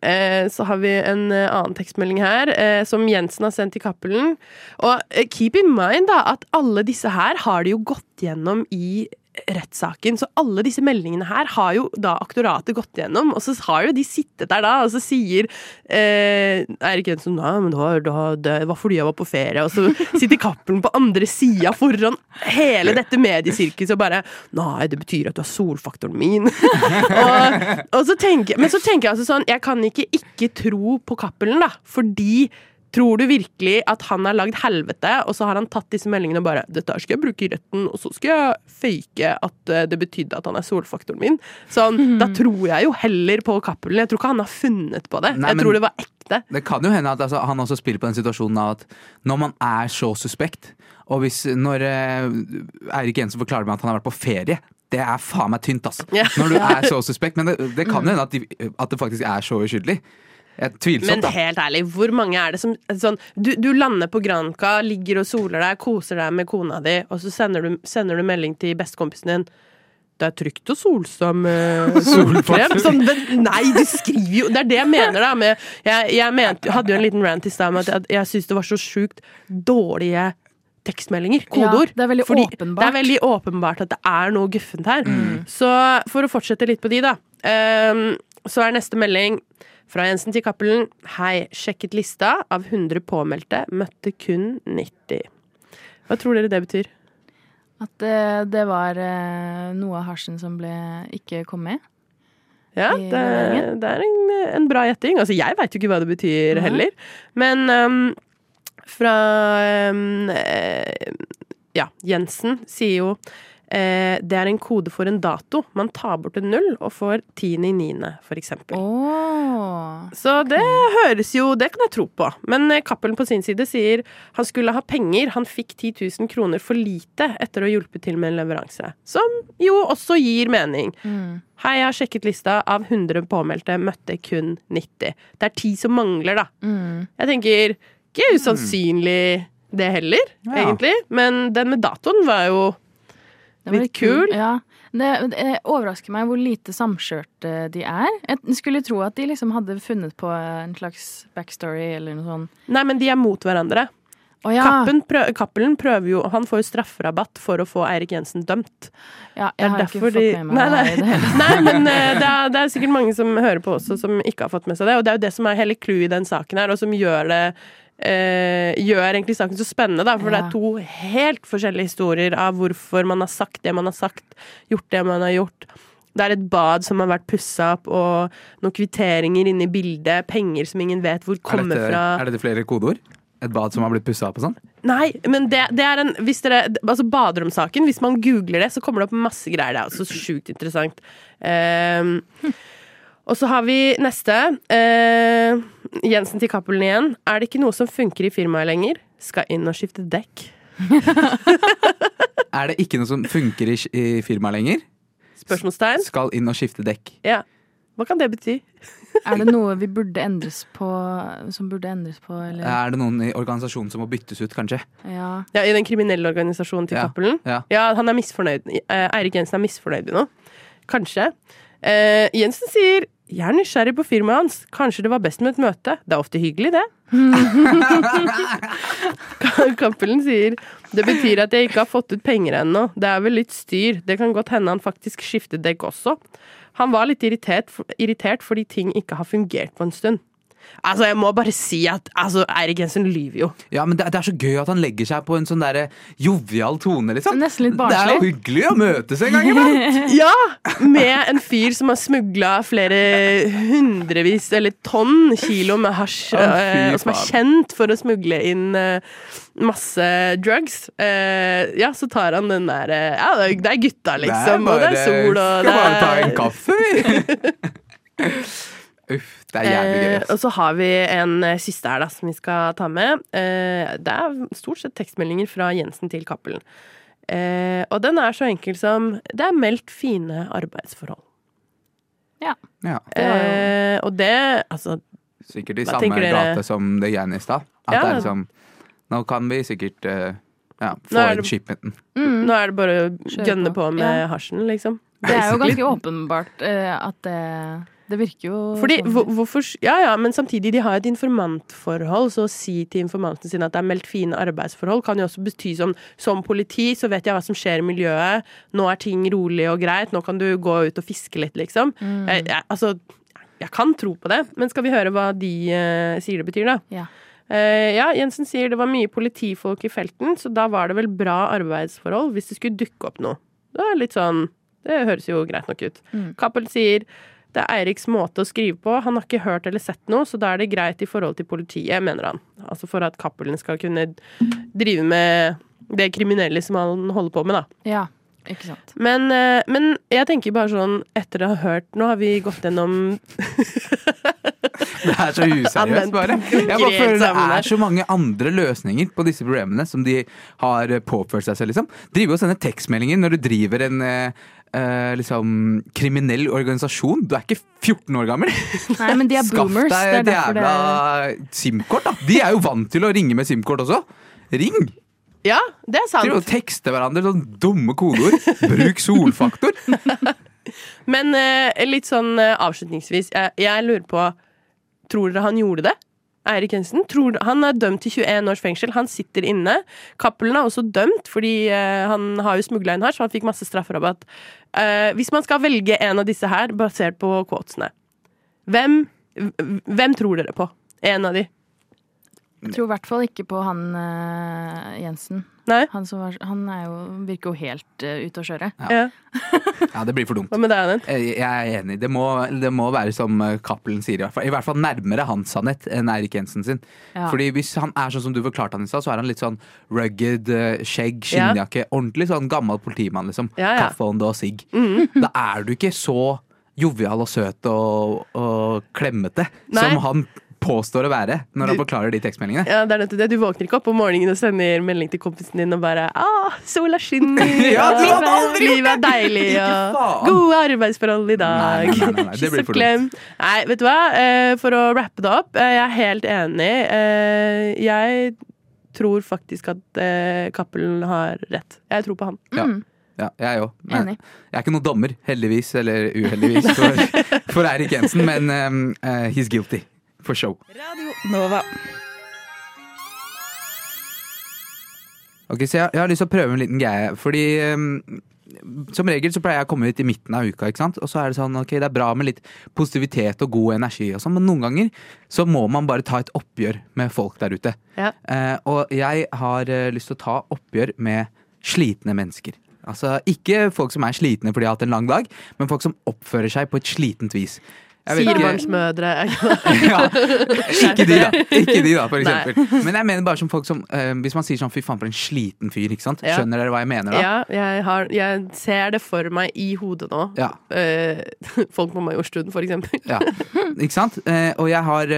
uh, så har vi en annen tekstmelding her, som Jensen har sendt til Cappelen. Og keep in mind da, at alle disse her har de jo gått gjennom i rettssaken. Så alle disse meldingene her har jo da aktoratet gått gjennom, og så har jo de sittet der da, og så sier eh, Eirik Jensen Nei, men da, da, det var- fordi jeg var på ferie, og så sitter Cappelen på andre sida foran hele dette mediesirkuset og bare Nei, det betyr at du har solfaktoren min. *laughs* og, og så tenker, men så tenker jeg altså sånn Jeg kan ikke ikke tro på Cappelen, da, fordi Tror du virkelig at han har lagd helvete, og så har han tatt disse meldingene og bare 'Dette skal jeg bruke i retten, og så skal jeg fake at eh, det betydde at han er solfaktoren min'. Sånn, Da tror jeg jo heller på Cappelen. Jeg tror ikke han har funnet på det. Nei, jeg tror det var ekte. Det kan jo hende at altså, han også spiller på den situasjonen av at når man er så suspekt, og hvis når eh, Eirik Jensen forklarer meg at han har vært på ferie det er faen meg tynt, altså. Yeah. Når du er *laughs* så suspekt. Men det, det kan jo hende at, de, at det faktisk er så uskyldig. Jeg Men da. helt ærlig, hvor mange er det som sånn, du, du lander på Granca, ligger og soler deg, koser deg med kona di, og så sender du, sender du melding til bestekompisen din. Det er trygt å solstå med solkrem. Sånn, nei, du skriver jo Det er det jeg mener, da. Med, jeg jeg mente, hadde jo en liten rant i stad om at jeg, jeg syns det var så sjukt dårlige tekstmeldinger. Kodeord. Ja, det er veldig Fordi åpenbart. Det er veldig åpenbart at det er noe guffent her. Så for å fortsette litt på de, da. Um, så er neste melding fra Jensen til Cappelen. Hei, sjekket lista av 100 påmeldte, møtte kun 90. Hva tror dere det betyr? At det, det var eh, noe av hasjen som ble ikke kom med. Ja, det, det er en, en bra gjetting. Altså, jeg veit jo ikke hva det betyr heller. Men um, fra eh, Ja, Jensen sier jo eh, det er en kode for en dato. Man tar bort en null og får tiende i niende, for eksempel. Åh. Så det høres jo Det kan jeg tro på. Men eh, Cappelen på sin side sier han skulle ha penger. Han fikk 10 000 kroner for lite etter å ha hjulpet til med en leveranse. Som jo også gir mening. Mm. Hei, jeg har sjekket lista. Av 100 påmeldte møtte kun 90. Det er ti som mangler, da. Mm. Jeg tenker ikke usannsynlig det heller, Ja. egentlig. Men den med datoen var jo Litt kul. Ja. Det, det overrasker meg hvor lite samkjørte de er. Jeg skulle tro at de liksom hadde funnet på en slags backstory eller noe sånt. Nei, men de er mot hverandre. Oh, ja. Kappen prø Cappelen prøver jo Han får jo strafferabatt for å få Eirik Jensen dømt. ja jeg har ikke fått de med meg Nei, nei. det. *laughs* Nei, men eh, det er, det er sikkert mange som hører på også, som ikke har fått med seg det. Og det er jo det som er hele clouet i den saken her, og som gjør det eh, gjør egentlig saken så spennende, da. For det er to helt forskjellige historier av hvorfor man har sagt det man har sagt, gjort det man har gjort. Det er et bad som har vært pussa opp, og noen kvitteringer inne i bildet. Penger som ingen vet hvor Er kommer dette, fra. er dette flere kodeord? Et bad som har blitt pussa opp og sånn? Nei, men det, det er en hvis dere, Altså baderomssaken, hvis man googler det, så kommer det opp masse greier. Det er også sjukt interessant. Ehm, og så har vi neste. Eh, Jensen til Cappelen igjen. Er det ikke noe som funker i firmaet lenger? Skal inn og skifte dekk. *laughs* Er det ikke noe som funker i, i firmaet lenger? Spørsmålstegn. Skal inn og skifte dekk. Ja. Hva kan det bety? Er det noe vi burde endres på, som burde endres på, eller? Er det noen i organisasjonen som må byttes ut, kanskje? Ja. Ja, I den kriminelle organisasjonen til Ja, Cappelen? ja. han er misfornøyd. Eh, Eirik Jensen er misfornøyd i noe. Kanskje. Eh, Jensen sier jeg er nysgjerrig på firmaet hans. Kanskje det var best med et møte. Det er ofte hyggelig, det. *laughs* Cappelen sier det betyr at jeg ikke har fått ut penger ennå. Det er vel litt styr. Det kan godt hende han faktisk skiftet dekk også. Han var litt irritert, irritert fordi ting ikke har fungert på en stund. Altså, jeg må bare si at altså, Eirik Jensen lyver jo. Ja, men det, det er så gøy at han legger seg på en sånn derre jovial tone, liksom. Nesten litt Det er jo hyggelig å møtes en gang iblant. *laughs* Ja! Med en fyr som har smugla flere hundrevis, eller tonn kilo med hasj, oh, eh, og som er kjent for å smugle inn eh, masse drugs. Uh, ja, så tar han den der eh, Ja, det er- det er gutta, liksom, og det er sol, og Skal det bare ta en er kaffe, vi. *laughs* *laughs* Uff, det er jævlig gøy. Eh, og så har vi en eh, siste her da, som vi skal ta med. Eh, det er stort sett tekstmeldinger fra Jensen til Cappelen. Eh, og den er så enkel som Det er meldt fine arbeidsforhold. Ja, Eh, og det Altså, sikkert i samme gate som det Jenny i stad. At Ja. det er liksom Nå kan vi sikkert eh, ja, få inn shipmenten. Mm. nå er det bare å gønne på. på med Ja. hasjen, liksom. Det er jo ganske åpenbart eh, at det Det virker jo Fordi, sånn. hvor, hvorfor Ja ja, men samtidig, de har et informantforhold, så å si til informantene sine at det er meldt fine arbeidsforhold, kan jo også bety som som politi, så vet jeg hva som skjer i miljøet. Nå er ting rolig og greit, nå kan du gå ut og fiske litt, liksom. Mm. Jeg, jeg, altså, jeg kan tro på det, men skal vi høre hva de uh, sier det betyr, da? Ja. Uh, ja, Jensen sier det var mye politifolk i felten, så da var det vel bra arbeidsforhold hvis det skulle dukke opp noe. Det er litt sånn Det høres jo greit nok ut. Mm. Cappell sier det er Eiriks måte å skrive på. Han har ikke hørt eller sett noe, så da er det greit i forhold til politiet, mener han. Altså for at Cappelen skal kunne drive med det kriminelle som han holder på med, da. Ja, ikke sant. Men, eh, men jeg tenker bare sånn, etter å ha hørt Nå har vi gått gjennom Det er så useriøst, bare. Jeg bare føler det er så mange andre løsninger på disse problemene som de har eh, påført seg selv, liksom. Drive og sende tekstmeldinger når du driver en eh, liksom kriminell organisasjon. Du er ikke 14 år gammel. Nei, men de er boomers. Det deg et jævla SIM-kort, da. De er jo vant til å ringe med SIM-kort også. Ring! Ja, det er sant. Til å tekste hverandre sånn dumme kodeord. Bruk solfaktor. *laughs* Men eh, litt sånn eh, avslutningsvis, jeg, jeg lurer på Tror dere han gjorde det? Eirik Jensen? Tror, han er dømt til 21 års fengsel. Han sitter inne. Cappelen er også dømt, fordi eh, han har jo smugla inn hasj, så han fikk masse strafferabatt. Eh, hvis man skal velge en av disse her, basert på quotesene, hvem, hvem tror dere på? En av de? Jeg tror i hvert fall ikke på han uh, Jensen. Nei? Han, som var, han er jo, virker jo helt uh, ute å kjøre. Ja. *laughs* Ja, det blir for dumt. Hva med deg, Anette? Jeg jeg er enig. Det må, det må være som eh, Cappelen sier, i hvert fall. I hvert fall nærmere hans sannhet enn Eirik Jensen sin. Ja. Fordi hvis han er sånn som du forklarte han i stad, så er han litt sånn rugged, eh, skjegg, Ja. skinnjakke. Ordentlig sånn gammel politimann, liksom. Ja, ja. Kaffeånde og sigg. Mm. Da er du ikke så jovial og søt og, og klemmete Nei. som han påstår å være når han forklarer de tekstmeldingene. Ja, det er nettopp det. Du våkner ikke opp om morgenen og sender melding til kompisen din og bare ah, 'Sola skinner, *laughs* Ja, du og aldri gjort livet er deilig', og 'gode arbeidsforhold i dag'. Nei, nei, nei, nei, det blir for dumt. Nei, vet du hva? Eh, For å rappe det opp, eh, jeg er helt enig. Eh, Jeg tror faktisk at Cappelen har rett. Jeg tror på han. Ja. Mm, Ja, jeg òg. Jeg er ikke noen dommer, heldigvis eller uheldigvis, for, *laughs* for Eirik Jensen, men um, uh, he's guilty. For show. Radio Nova. Ok, så jeg, jeg har lyst til å prøve en liten greie, fordi um, som regel så pleier jeg å komme ut i midten av uka, ikke sant? Og så er det sånn, ok, det er bra med litt positivitet og god energi og sånn, men noen ganger så må man bare ta et oppgjør med folk der ute. Ja. Uh, og jeg har uh, lyst til å ta oppgjør med slitne mennesker. Altså ikke folk som er slitne fordi de har hatt en lang dag, men folk som oppfører seg på et slitent vis. Firebarnsmødre. *laughs* *laughs* ja, ikke de, da. Ikke de da, for Nei. Men jeg mener bare som folk som uh, Hvis man sier sånn 'fy faen, for en sliten fyr', ikke sant? Skjønner dere hva jeg mener da? Ja, jeg, har, jeg ser det for meg i hodet nå. Ja. Uh, *laughs* folk på Majorstuen, for eksempel. Ja, ikke sant? Uh, og jeg har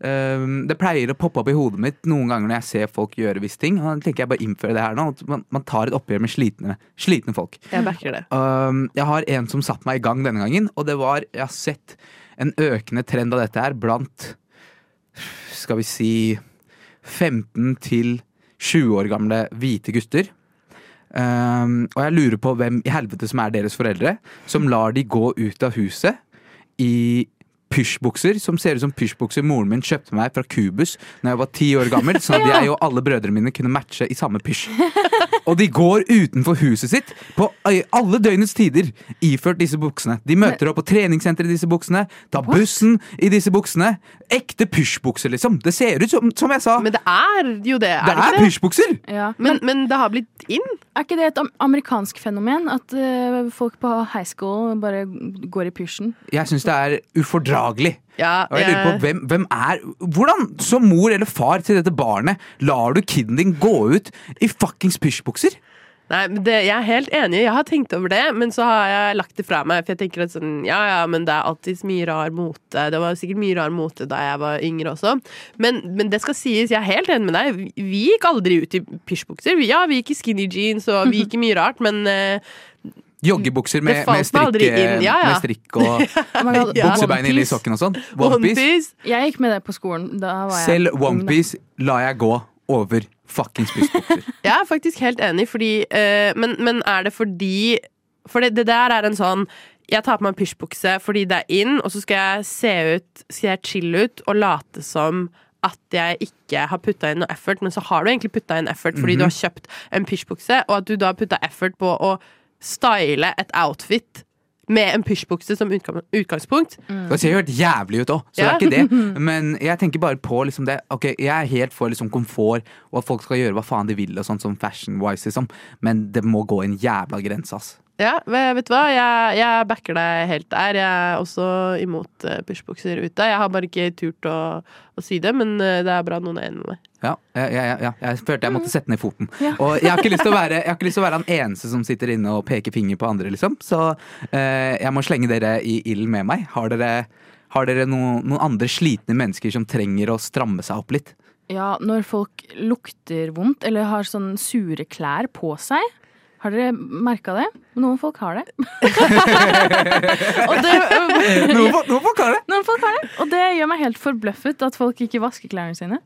Det pleier å poppe opp i hodet mitt noen ganger når jeg ser folk gjøre visse ting. Og da tenker jeg bare innføre det her nå. Man, man tar et oppgjør med slitne, slitne folk. Jeg backer det. Um, jeg har en som satte meg i gang denne gangen, og det var Jeg har sett en økende trend av dette her blant Skal vi si 15 til 20 år gamle hvite gutter. Um, og jeg lurer på hvem i helvete som er deres foreldre, som lar de gå ut av huset i pysjbukser som ser ut som pysjbukser moren min kjøpte meg fra Cubus Når jeg var ti år gammel, sånn at *laughs* jeg og alle brødrene mine kunne matche i samme pysj. Og de går utenfor huset sitt på alle døgnets tider iført disse buksene. De møter opp på treningssenter i disse buksene, tar bussen i disse buksene. Ekte pysjbukser, liksom. Det ser ut som, som jeg sa, Men det er jo det, er det det er pysjbukser! Ja. Men, men det har blitt inn. Er ikke det et amerikansk fenomen? At uh, folk på high school bare går i pysjen? Jeg syns det er ufordragelig. Ja, Og jeg lurer på hvem, hvem er Hvordan, som mor eller far til dette barnet, lar du kiden din gå ut i fuckings pysjbukser? Nei, det, Jeg er helt enig, jeg har tenkt over det, men så har jeg lagt det fra meg. For jeg tenker at sånn, ja ja, men det er alltid mye rar mote. Det var sikkert mye rar mote da jeg var yngre også. Men, men det skal sies, jeg er helt enig med deg. Vi- gikk aldri ut i pysjbukser. Ja, vi gikk i skinny jeans, og vi gikk i mye rart, men eh, Joggebukser med, med, strikk. Ja, ja. med strikk og *laughs* Ja. buksebein inni sokken og sånn. Onepiece. Jeg gikk med det på skolen. Da var jeg Selv onepiece lar jeg gå over fuckings pysjbukser. *laughs* Jeg er faktisk helt enig, fordi uh, men, men er det fordi For det, det der er en sånn Jeg tar på meg en pysjbukse fordi det er in, og så skal jeg se ut Skal jeg chille ut og late som at jeg ikke har putta inn noe effort, men så har du egentlig putta inn effort fordi du har kjøpt en pysjbukse, og at du da har putta effort på å style et outfit med en pysjbukse som utgangspunkt. utgangspunkt. Det ser jo helt jævlig ut òg, så Ja. det er ikke det. *laughs* Men jeg tenker bare på liksom det Ok, jeg er helt for liksom komfort, og at folk skal gjøre hva faen de vil, og sånn som fashion-wise, liksom. Men det må gå en jævla grense, ass. Ja, vet du hva? Jeg, jeg backer deg helt der. Jeg er også imot pushbokser ute. Jeg har bare ikke turt å, å si det, men eh, det er bra noen er enig med meg. Ja, jeg, jeg, jeg, jeg følte jeg måtte sette ned foten. Ja. Og jeg har, ikke lyst til å være, jeg har ikke lyst til å være han eneste som sitter inne og peker finger på andre, liksom. Så eh, jeg må slenge dere i ilden med meg. Har dere, har dere noen, noen andre slitne mennesker som trenger å stramme seg opp litt? Ja, når folk lukter vondt eller har sånn sure klær på seg. Har dere merka det? Noen folk har det. *laughs* og det Noen, folk- noen folk har det! noen folk har det. Og det gjør meg helt forbløffet at folk ikke vasker klærne sine.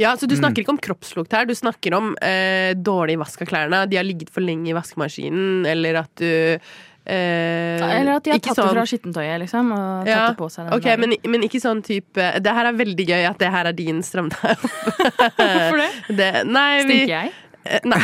Ja, så Du snakker ikke om kroppslukt her, du snakker om eh, dårlig vask av klærne. De har ligget for lenge i vaskemaskinen, eller at du eh, Eller at de har tatt tatt det sånn- fra skittentøyet, liksom. Og tatt Ja, det på seg den Ok, men, men ikke sånn type Det her er veldig gøy at det her er din stram. *laughs* Hvorfor det? *laughs* Det, nei, vi, Stinker jeg? Eh, Nei!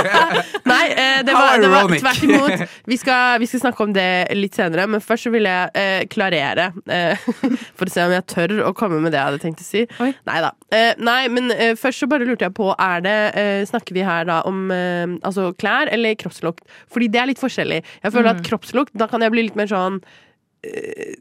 *laughs* Nei, eh, det var, det var tvert imot. Vi skal, vi skal snakke om det litt senere, men først så vil jeg eh, klarere. Eh, *laughs* for å se om jeg tør å komme med det jeg hadde tenkt å si. Oi. Nei da. Eh, nei, men eh, først så bare lurte jeg på, er det eh, Snakker vi her da om eh, altså klær eller kroppslukt? Fordi det er litt forskjellig. Jeg føler at kroppslukt, da kan jeg bli litt mer sånn eh,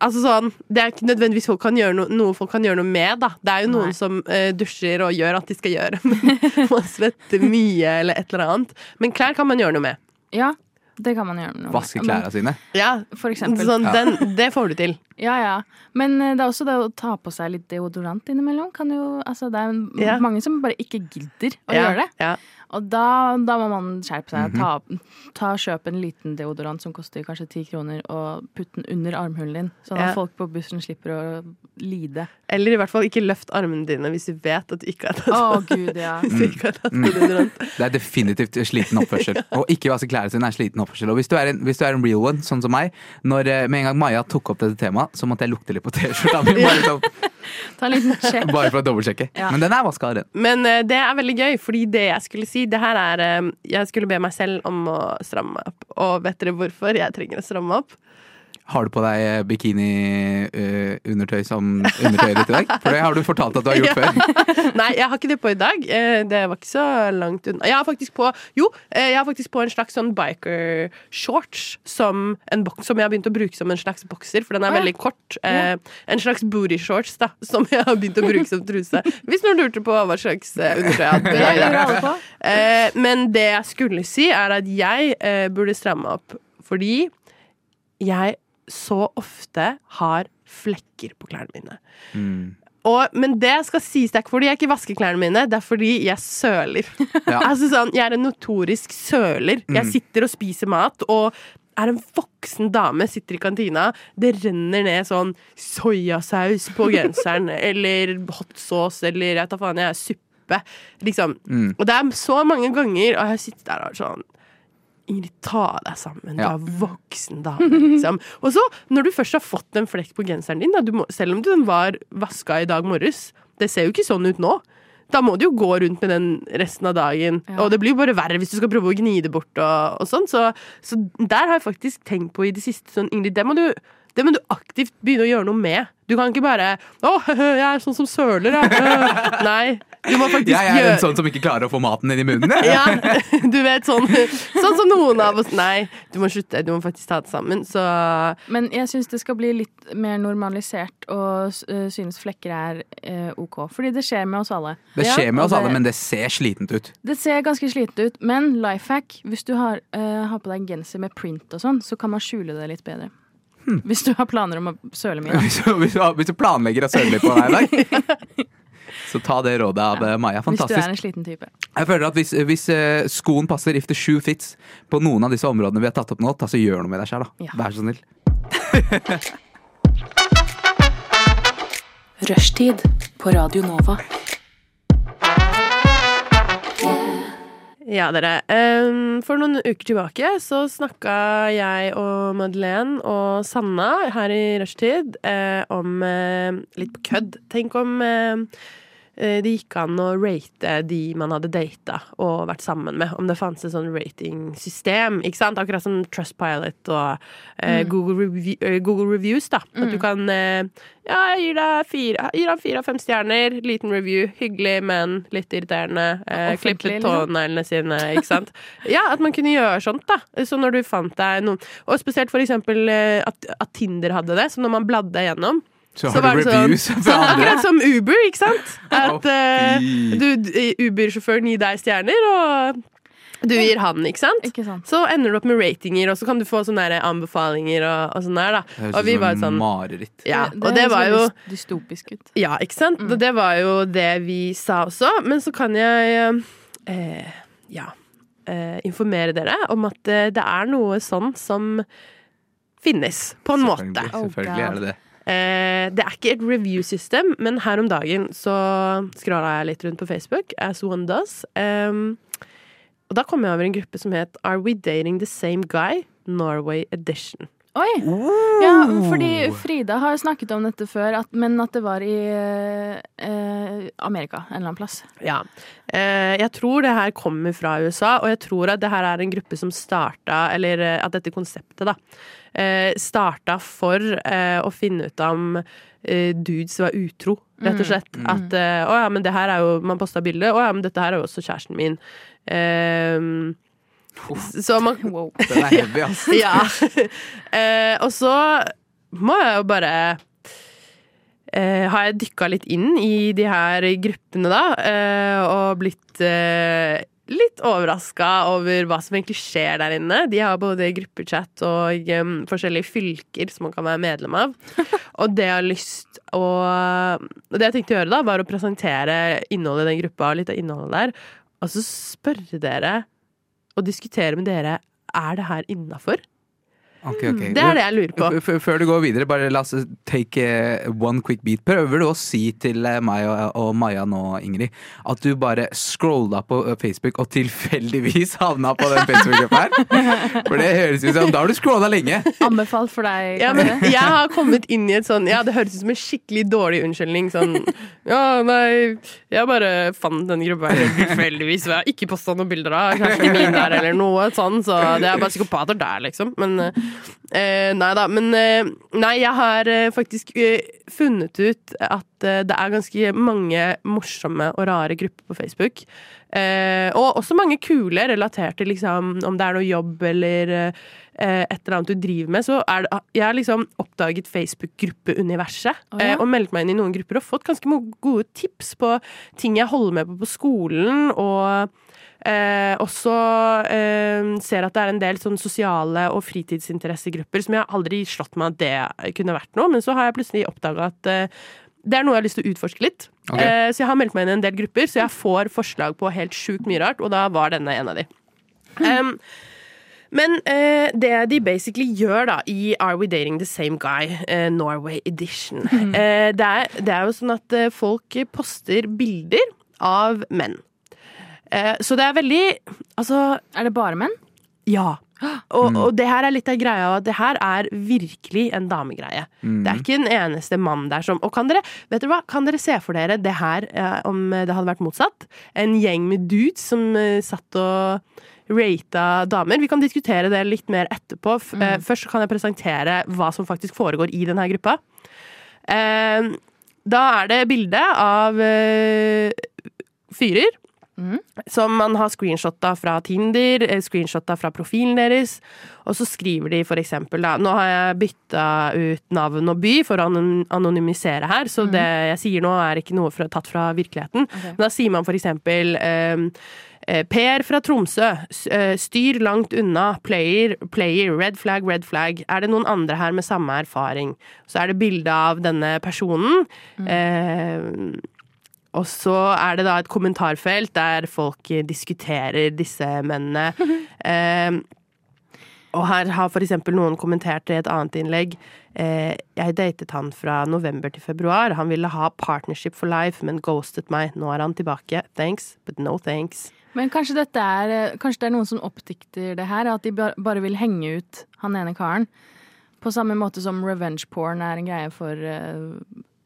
Altså sånn, Det er ikke nødvendigvis folk kan gjøre no, noe folk kan gjøre noe med. da Det er jo noen Nei. som uh, dusjer og gjør at de skal gjøre, *laughs* man svetter mye eller et eller annet. Men klær kan man gjøre noe med. Ja, det kan man gjøre. noe med. Vaske klærne sine. Ja, For eksempel. sånn, den, Det får du til. Ja, ja. Men eh, det er også det å ta på seg litt deodorant innimellom. Kan jo, altså, det er Ja. mange som bare ikke gidder å Ja, gjøre det. Ja. Og da, da må man skjerpe seg. ta, ta Kjøp en liten deodorant som koster kanskje ti kroner, og putt den under armhulen din. Sånn at Ja. folk på bussen slipper å lide. Eller i hvert fall ikke løft armene dine hvis du vet at du ikke har tatt oh, gud, ja. *laughs* Hvis du ikke har tatt deodorant. *laughs* Det er definitivt sliten oppførsel. *laughs* Og ikke vaske klærne sine er sliten oppførsel. Og hvis du er en, hvis du er en real one, sånn som meg, når eh, med en gang Maja tok opp dette temaet, så måtte jeg lukte litt på T-skjorta *laughs* mi. Bare, sånn, Ta en liten sjekk. *laughs* bare for å dobbeltsjekke. Ja. Men den er vaska ren. Men uh, det er veldig gøy, fordi det jeg skulle si Det her er uh, Jeg skulle be meg selv om å stramme opp. Og vet dere hvorfor jeg trenger å stramme opp? Har du på deg bikini-undertøy som undertøy ditt i dag? For det har du fortalt at du har gjort *laughs* før. *laughs* Nei, jeg har ikke det på i dag. Eh, Det var ikke så langt unna. Jeg har faktisk på Jo, eh, jeg har faktisk på en slags sånn biker shorts som, som jeg har begynt å bruke som en slags bokser, for den er veldig kort. Eh, En slags booty shorts, da, *laughs* som jeg har begynt å bruke som truse. Hvis noen lurte på hva slags eh, undertøy jeg hadde Det dag. lurer på. Eh, men det jeg skulle si, er at jeg eh, burde stramme opp. Fordi jeg så ofte har flekker på klærne mine. Mm. Og, men det skal sies, det er ikke fordi jeg ikke vasker klærne mine, det er fordi jeg søler. *laughs* Ja. *laughs* Altså sånn, Jeg er en notorisk søler. Jeg Mm. sitter og spiser mat, og er en voksen dame, sitter i kantina. Det renner ned sånn soyasaus på *laughs* genseren, eller hot sauce, eller jeg tar faen, jeg er suppe. Liksom. Mm. Og det er så mange ganger, og jeg sitter der og er sånn Ingrid, ta deg sammen. Du Ja. er voksen dame, liksom. *laughs* Og så, når du først har fått en flekk på genseren din, da, du må, selv om den var vaska i dag morges, det ser jo ikke sånn ut nå. Da må du jo gå rundt med den resten av dagen. Ja. Og det blir jo bare verre hvis du skal prøve å gni det bort. og, og sånn. Så, så der har jeg faktisk tenkt på i det siste sånn, Ingrid, det må du det må du aktivt begynne å gjøre noe med. Du kan ikke bare 'Å, *laughs* jeg er sånn som søler', jeg. *laughs* Nei. Du må faktisk Jeg er gjøre en sånn som ikke klarer å få maten inn i munnen. jeg. *laughs* ja, du vet sånn Sånn som noen av oss Nei, du må slutte. Du må faktisk ta det sammen. Så Men jeg syns det skal bli litt mer normalisert og uh, synes flekker er eh, OK. Fordi det skjer med oss alle. Det Ja, skjer med oss alle, men det ser slitent ut. Det ser ganske slitent ut, men life hack Hvis du har, eh, har på deg en genser med print og sånn, så kan man skjule det litt bedre. Hm. Hvis du har planer om å søle mye. *laughs* Hvis du, hvis du, hvis du planlegger å søle litt på deg i dag, så ta det rådet av ja. Maja. Hvis du er en sliten type. Jeg føler at Hvis, hvis eh, skoen passer if the shoe fits på noen av disse områdene vi har tatt opp nå, ta så gjør noe med deg sjøl, da. Ja. Vær så snill. Rushtid på Radio Nova. Ja, dere. em, for noen uker tilbake så snakka jeg og Madeleine og Sanna her i rushtid eh, om eh, litt på kødd. Tenk om eh, det gikk an å rate de man hadde data og vært sammen med. Om det fantes et sånn ratingsystem. ikke sant? Akkurat som Trustpilot og eh, Google, Review, eh, Google Reviews. da. At du kan eh, Ja, jeg gir deg fire, gir deg fire av fem stjerner. Liten review. Hyggelig, men litt irriterende. Eh, klippet liksom. tåneglene sine, ikke sant. *laughs* Ja, at man kunne gjøre sånt, da. Så når du fant deg noen Og spesielt for eksempel eh, at, at Tinder hadde det. Så når man bladde gjennom Så så har så du det sånn- reviews *laughs* fra andre. Akkurat som Uber, ikke sant? At d- Uber-sjåføren gir deg stjerner, og du gir han, ikke sant? Ikke sant? Så ender du opp med ratinger, og så kan du få sånne anbefalinger og, og sånn der, da. Det høres Og vi ut som sånn mareritt. Ja, det, og det var jo dystopisk ut. Ja, ikke sant? Og det var jo det vi sa også. Men så kan jeg eh, ja, eh, informere dere om at eh, det er noe sånn som finnes, på en måte. Selvfølgelig, Oh, selvfølgelig er det det. Eh, det er ikke et review-system, men her om dagen så skrala jeg litt rundt på Facebook, as one does. Um, og da kom jeg over en gruppe som het Are We Dating the Same Guy? Norway Edition. Oi! Ja, fordi Frida har snakket om dette før, at, men at det var i eh, Amerika en eller annen plass. Ja. Eh, jeg tror det her kommer fra USA, og jeg tror at det her er en gruppe som starta Eller eh, at dette konseptet, da. Eh, starta for eh, å finne ut om eh, dudes var utro, rett og slett. At eh, å ja, men det her er jo Man posta bilde. Å ja, men dette her er jo også kjæresten min. Eh, så man Wow. *laughs* Den er heavy, ass. *laughs* ja. eh, og så må jeg jo bare Uh, Har jeg dykka litt inn i de her gruppene, da, uh, og blitt eh, litt overraska over hva som egentlig skjer der inne. De har både gruppechat og um, forskjellige fylker som man kan være medlem av. *laughs* Og det jeg har lyst å og Det jeg tenkte å gjøre, da, var å presentere innholdet i den gruppa, og litt av innholdet der, og så spørre dere og diskutere med dere er det her innafor. Ok, okay. Det er det jeg lurer på. F- Før du går videre, bare la oss take eh, one quick beat. Prøver du å si til eh, meg og, og Maja nå, Ingrid, at du bare scrolla på eh, Facebook og tilfeldigvis havna på den Facebook-gruppa her? *laughs* For det høres ut som Da har du scrolla lenge. Anbefalt for deg, Ja, men jeg har kommet inn i et sånn Ja, det høres ut som en skikkelig dårlig unnskyldning. Sånn Ja, nei, jeg bare fant den gruppa her *laughs* tilfeldigvis, og jeg har ikke posta noen bilder av kjæresten min der, eller noe sånn, så det er bare psykopater der, liksom. Men eh, Nei da. Men uh, nei, jeg har uh, faktisk funnet ut at det er ganske mange morsomme og rare grupper på Facebook. Og også mange kule relatert til liksom, om det er noe jobb eller et eller annet du driver med. Så er det, jeg har liksom oppdaget Facebook-gruppeuniverset Oh, ja. og meldt meg inn i noen grupper og fått ganske gode tips på ting jeg holder med på på skolen. og Eh, også eh, ser at det er en del sånn sosiale og fritidsinteressegrupper som jeg aldri slått meg at det kunne vært noe, men så har jeg plutselig oppdaga at eh, det er noe jeg har lyst til å utforske litt. Okay. Eh, så jeg har meldt meg inn i en del grupper, så jeg får forslag på helt sjukt mye rart, og da var denne en av de. Um, men eh, det de basically gjør da i Are We Dating The Same Guy, eh, Norway Edition eh, det, er, det er jo sånn at eh, folk poster bilder av menn. Eh, så det er veldig Altså, Er det bare menn? Ja. *gasps* Og, og det her er litt av greia, at det her er virkelig en damegreie. Det er ikke en eneste mann der som Og kan dere vet dere hva, kan dere se for dere det her eh, om det hadde vært motsatt? En gjeng med dudes som eh, satt og rata damer. Vi kan diskutere det litt mer etterpå. F eh, først kan jeg presentere hva som faktisk foregår i denne gruppa. Eh, da er det bilde av eh, fyrer som man har screenshotta fra Tinder, eh, screenshotta fra profilen deres. Og så skriver de for eksempel da Nå har jeg bytta ut navn og by for å anonymisere her, så det jeg sier nå er ikke noe fra, tatt fra virkeligheten. Men da sier man for eksempel eh, eh, Per fra Tromsø. eh, Styr langt unna. Player, player. Red flag, red flag. Er det noen andre her med samme erfaring? Så er det bilde av denne personen. Eh, og så er det da et kommentarfelt der folk diskuterer disse mennene. *laughs* Eh, og her har eksempel noen kommentert i et annet innlegg eh, Jeg datet han fra november til februar. Han ville ha partnership for life, men ghostet meg. Nå er han tilbake. Thanks, but no thanks. Men kanskje, dette er, eh, kanskje det er noen som oppdikter det her, at de bare vil henge ut han ene karen. På samme måte som revenge porn er en greie for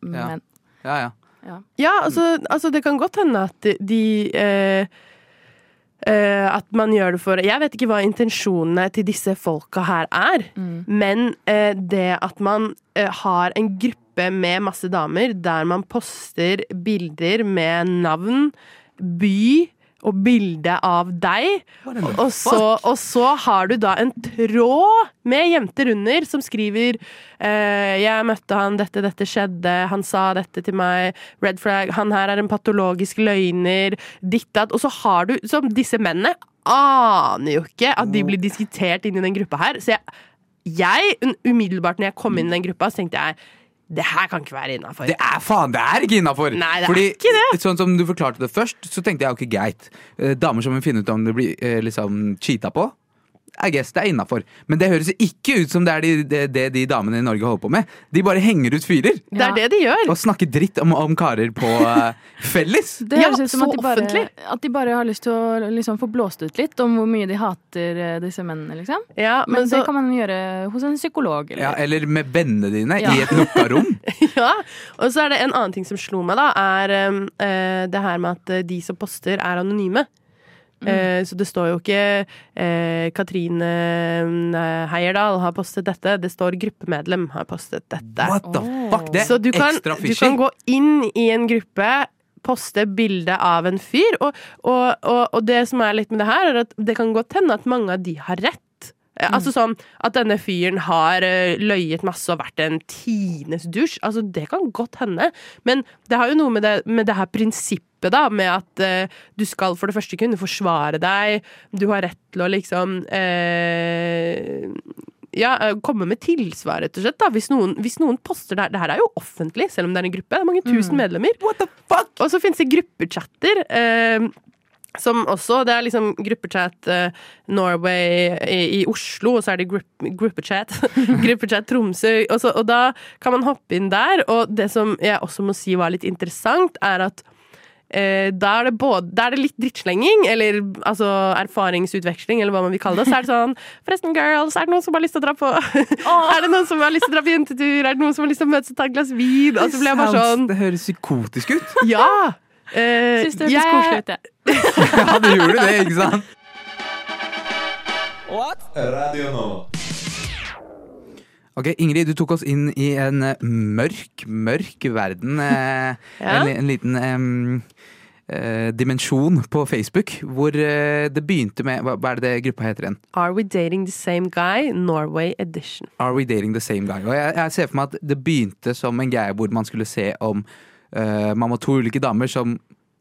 menn. Ja. ja, Ja, ja. Ja, altså, altså det kan godt hende at de, de eh, eh, At man gjør det for Jeg vet ikke hva intensjonene til disse folka her er, men eh, det at man eh, har en gruppe med masse damer der man poster bilder med navn, by og bilde av deg, og så, og så har du da en tråd med jenter under som skriver eh, 'Jeg møtte han, dette, dette skjedde, han sa dette til meg', 'red flag', 'han her er en patologisk løgner', ditt datt. Og så har du Som disse mennene aner jo ikke at de blir diskutert inn i den gruppa her. Så jeg, jeg umiddelbart når jeg kom inn i den gruppa, så tenkte jeg det her kan ikke være innafor. Det er faen, det er ikke innafor! Ikke det. Sånn som du forklarte det først, så tenkte jeg ok, greit. Eh, Damer som vil finne ut om det blir eh, liksom cheata på. I guess det er innafor. Men det høres ikke ut som det er de, det, det de damene i Norge holder på med. De bare henger ut fyrer Det er det de gjør. og snakker dritt om, om karer på uh, *laughs* felles. Det Ja, høres ut som at de, bare, at de bare har lyst til å liksom få blåst ut litt om hvor mye de hater uh, disse mennene, liksom. Ja, Men, men så, det kan man gjøre hos en psykolog. Eller? Ja, eller med vennene dine Ja. i et lukka rom. *laughs* ja. Og så er det en annen ting som slo meg, da, er eh, det her med at de som poster, er anonyme. Eh, så det står jo ikke eh, Katrine eh, Heierdal har postet dette, det står gruppemedlem har postet dette. What the fuck? Det Så du er kan, ekstra du kan gå inn i en gruppe, poste bilde av en fyr, og, og, og, og det som er litt med det her, er at det kan godt hende at mange av de har rett. Mm. Altså sånn At denne fyren har eh, løyet masse og vært en tines dusj. Altså Det kan godt hende. Men det har jo noe med det, med det her prinsippet da med at uh, du skal for det første kunne forsvare deg. Du har rett til å liksom uh, ja, eh, komme med tilsvar, rett og slett. Da. Hvis, noen, hvis noen poster det her Det her er jo offentlig, selv om det er en gruppe. Det er mange tusen medlemmer. What the fuck? Og så finnes det gruppechatter. Eh, som også, Det er liksom gruppechat eh, Norway i, i Oslo, og så er det grupp, gruppechat *laughs* gruppechat Tromsø. Og, så, og da kan man hoppe inn der. Og det som jeg også må si var litt interessant, er at da, er det både, da er det litt drittslenging, eller altså erfaringsutveksling, eller hva man vil kalle det. Så er det sånn Forresten, girls, er det noen som har lyst til å dra på *laughs* Er det noen som har lyst til å dra på jentetur? Er det noen som har lyst til å møtes og ta et glass vin? Og så blir jeg bare sånn Det høres psykotisk ut. *laughs* Ja! Eh, Syns det hørtes yeah. koselig ut, jeg. *laughs* Ja, det gjorde det, ikke sant? Radio Nova. Ok, Ingrid, du tok oss inn i en eh, mørk, mørk verden. eh, *laughs* Ja. en, en liten um, uh, dimensjon på Facebook, hvor uh, det begynte med Hva, hva er det gruppa heter igjen? Are we dating the same guy? Norway edition. Are we dating the same guy? Og jeg, jeg ser for meg at det begynte som en greie hvor man skulle se om uh, man var to ulike damer som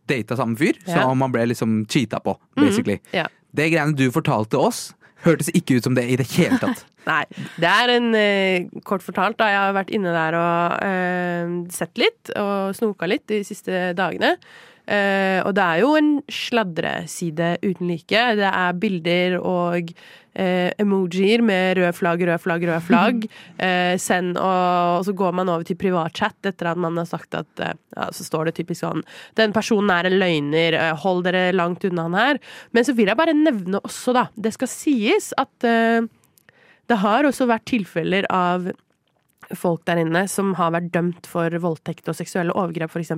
data samme fyr, Ja. som man ble liksom cheata på, basically. Ja. Det greiene du fortalte oss, hørtes ikke ut som det i det hele tatt. *laughs* Nei, det er en eh, Kort fortalt, da. Jeg har vært inne der og eh, sett litt, og snoka litt de siste dagene. Eh, og det er jo en sladreside uten like. Det er bilder og eh, emojier med rød flagg, rød flagg, rød *laughs* flagg. Eh, send, og, og så går man over til privatchat etter at man har sagt at eh, ja, Så står det typisk sånn Den personen er en løgner, eh, hold dere langt unna han her. Men så vil jeg bare nevne også, da Det skal sies at eh, det har også vært tilfeller av folk der inne som har vært dømt for voldtekt og seksuelle overgrep, f.eks.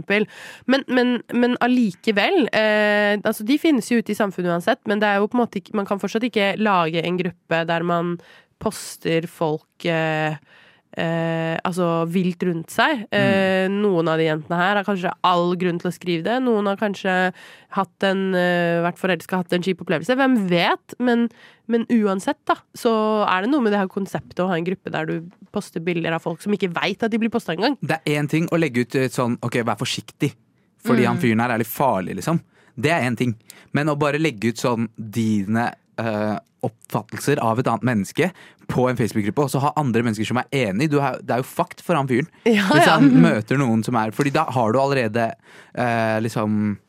Men, men, men allikevel eh, altså De finnes jo ute i samfunnet uansett, men det er jo på en måte man kan fortsatt ikke lage en gruppe der man poster folk eh, Eh, altså vilt rundt seg. Eh, Noen av de jentene her har kanskje all grunn til å skrive det. Noen har kanskje hatt en, eh, vært forelska, hatt en kjip opplevelse. Hvem vet? Men, men uansett, da, så er det noe med det her konseptet å ha en gruppe der du poster bilder av folk som ikke veit at de blir posta engang. Det er én ting å legge ut et sånn ok, vær forsiktig, fordi han fyren her er litt farlig, liksom. Det er én ting. Men å bare legge ut sånn dine eh, oppfattelser av et annet menneske på en Facebook-gruppe, og så ha andre mennesker som er enig du Det er jo fakt for han fyren. Ja, Hvis ja. han møter noen som er Fordi da har du allerede uh, liksom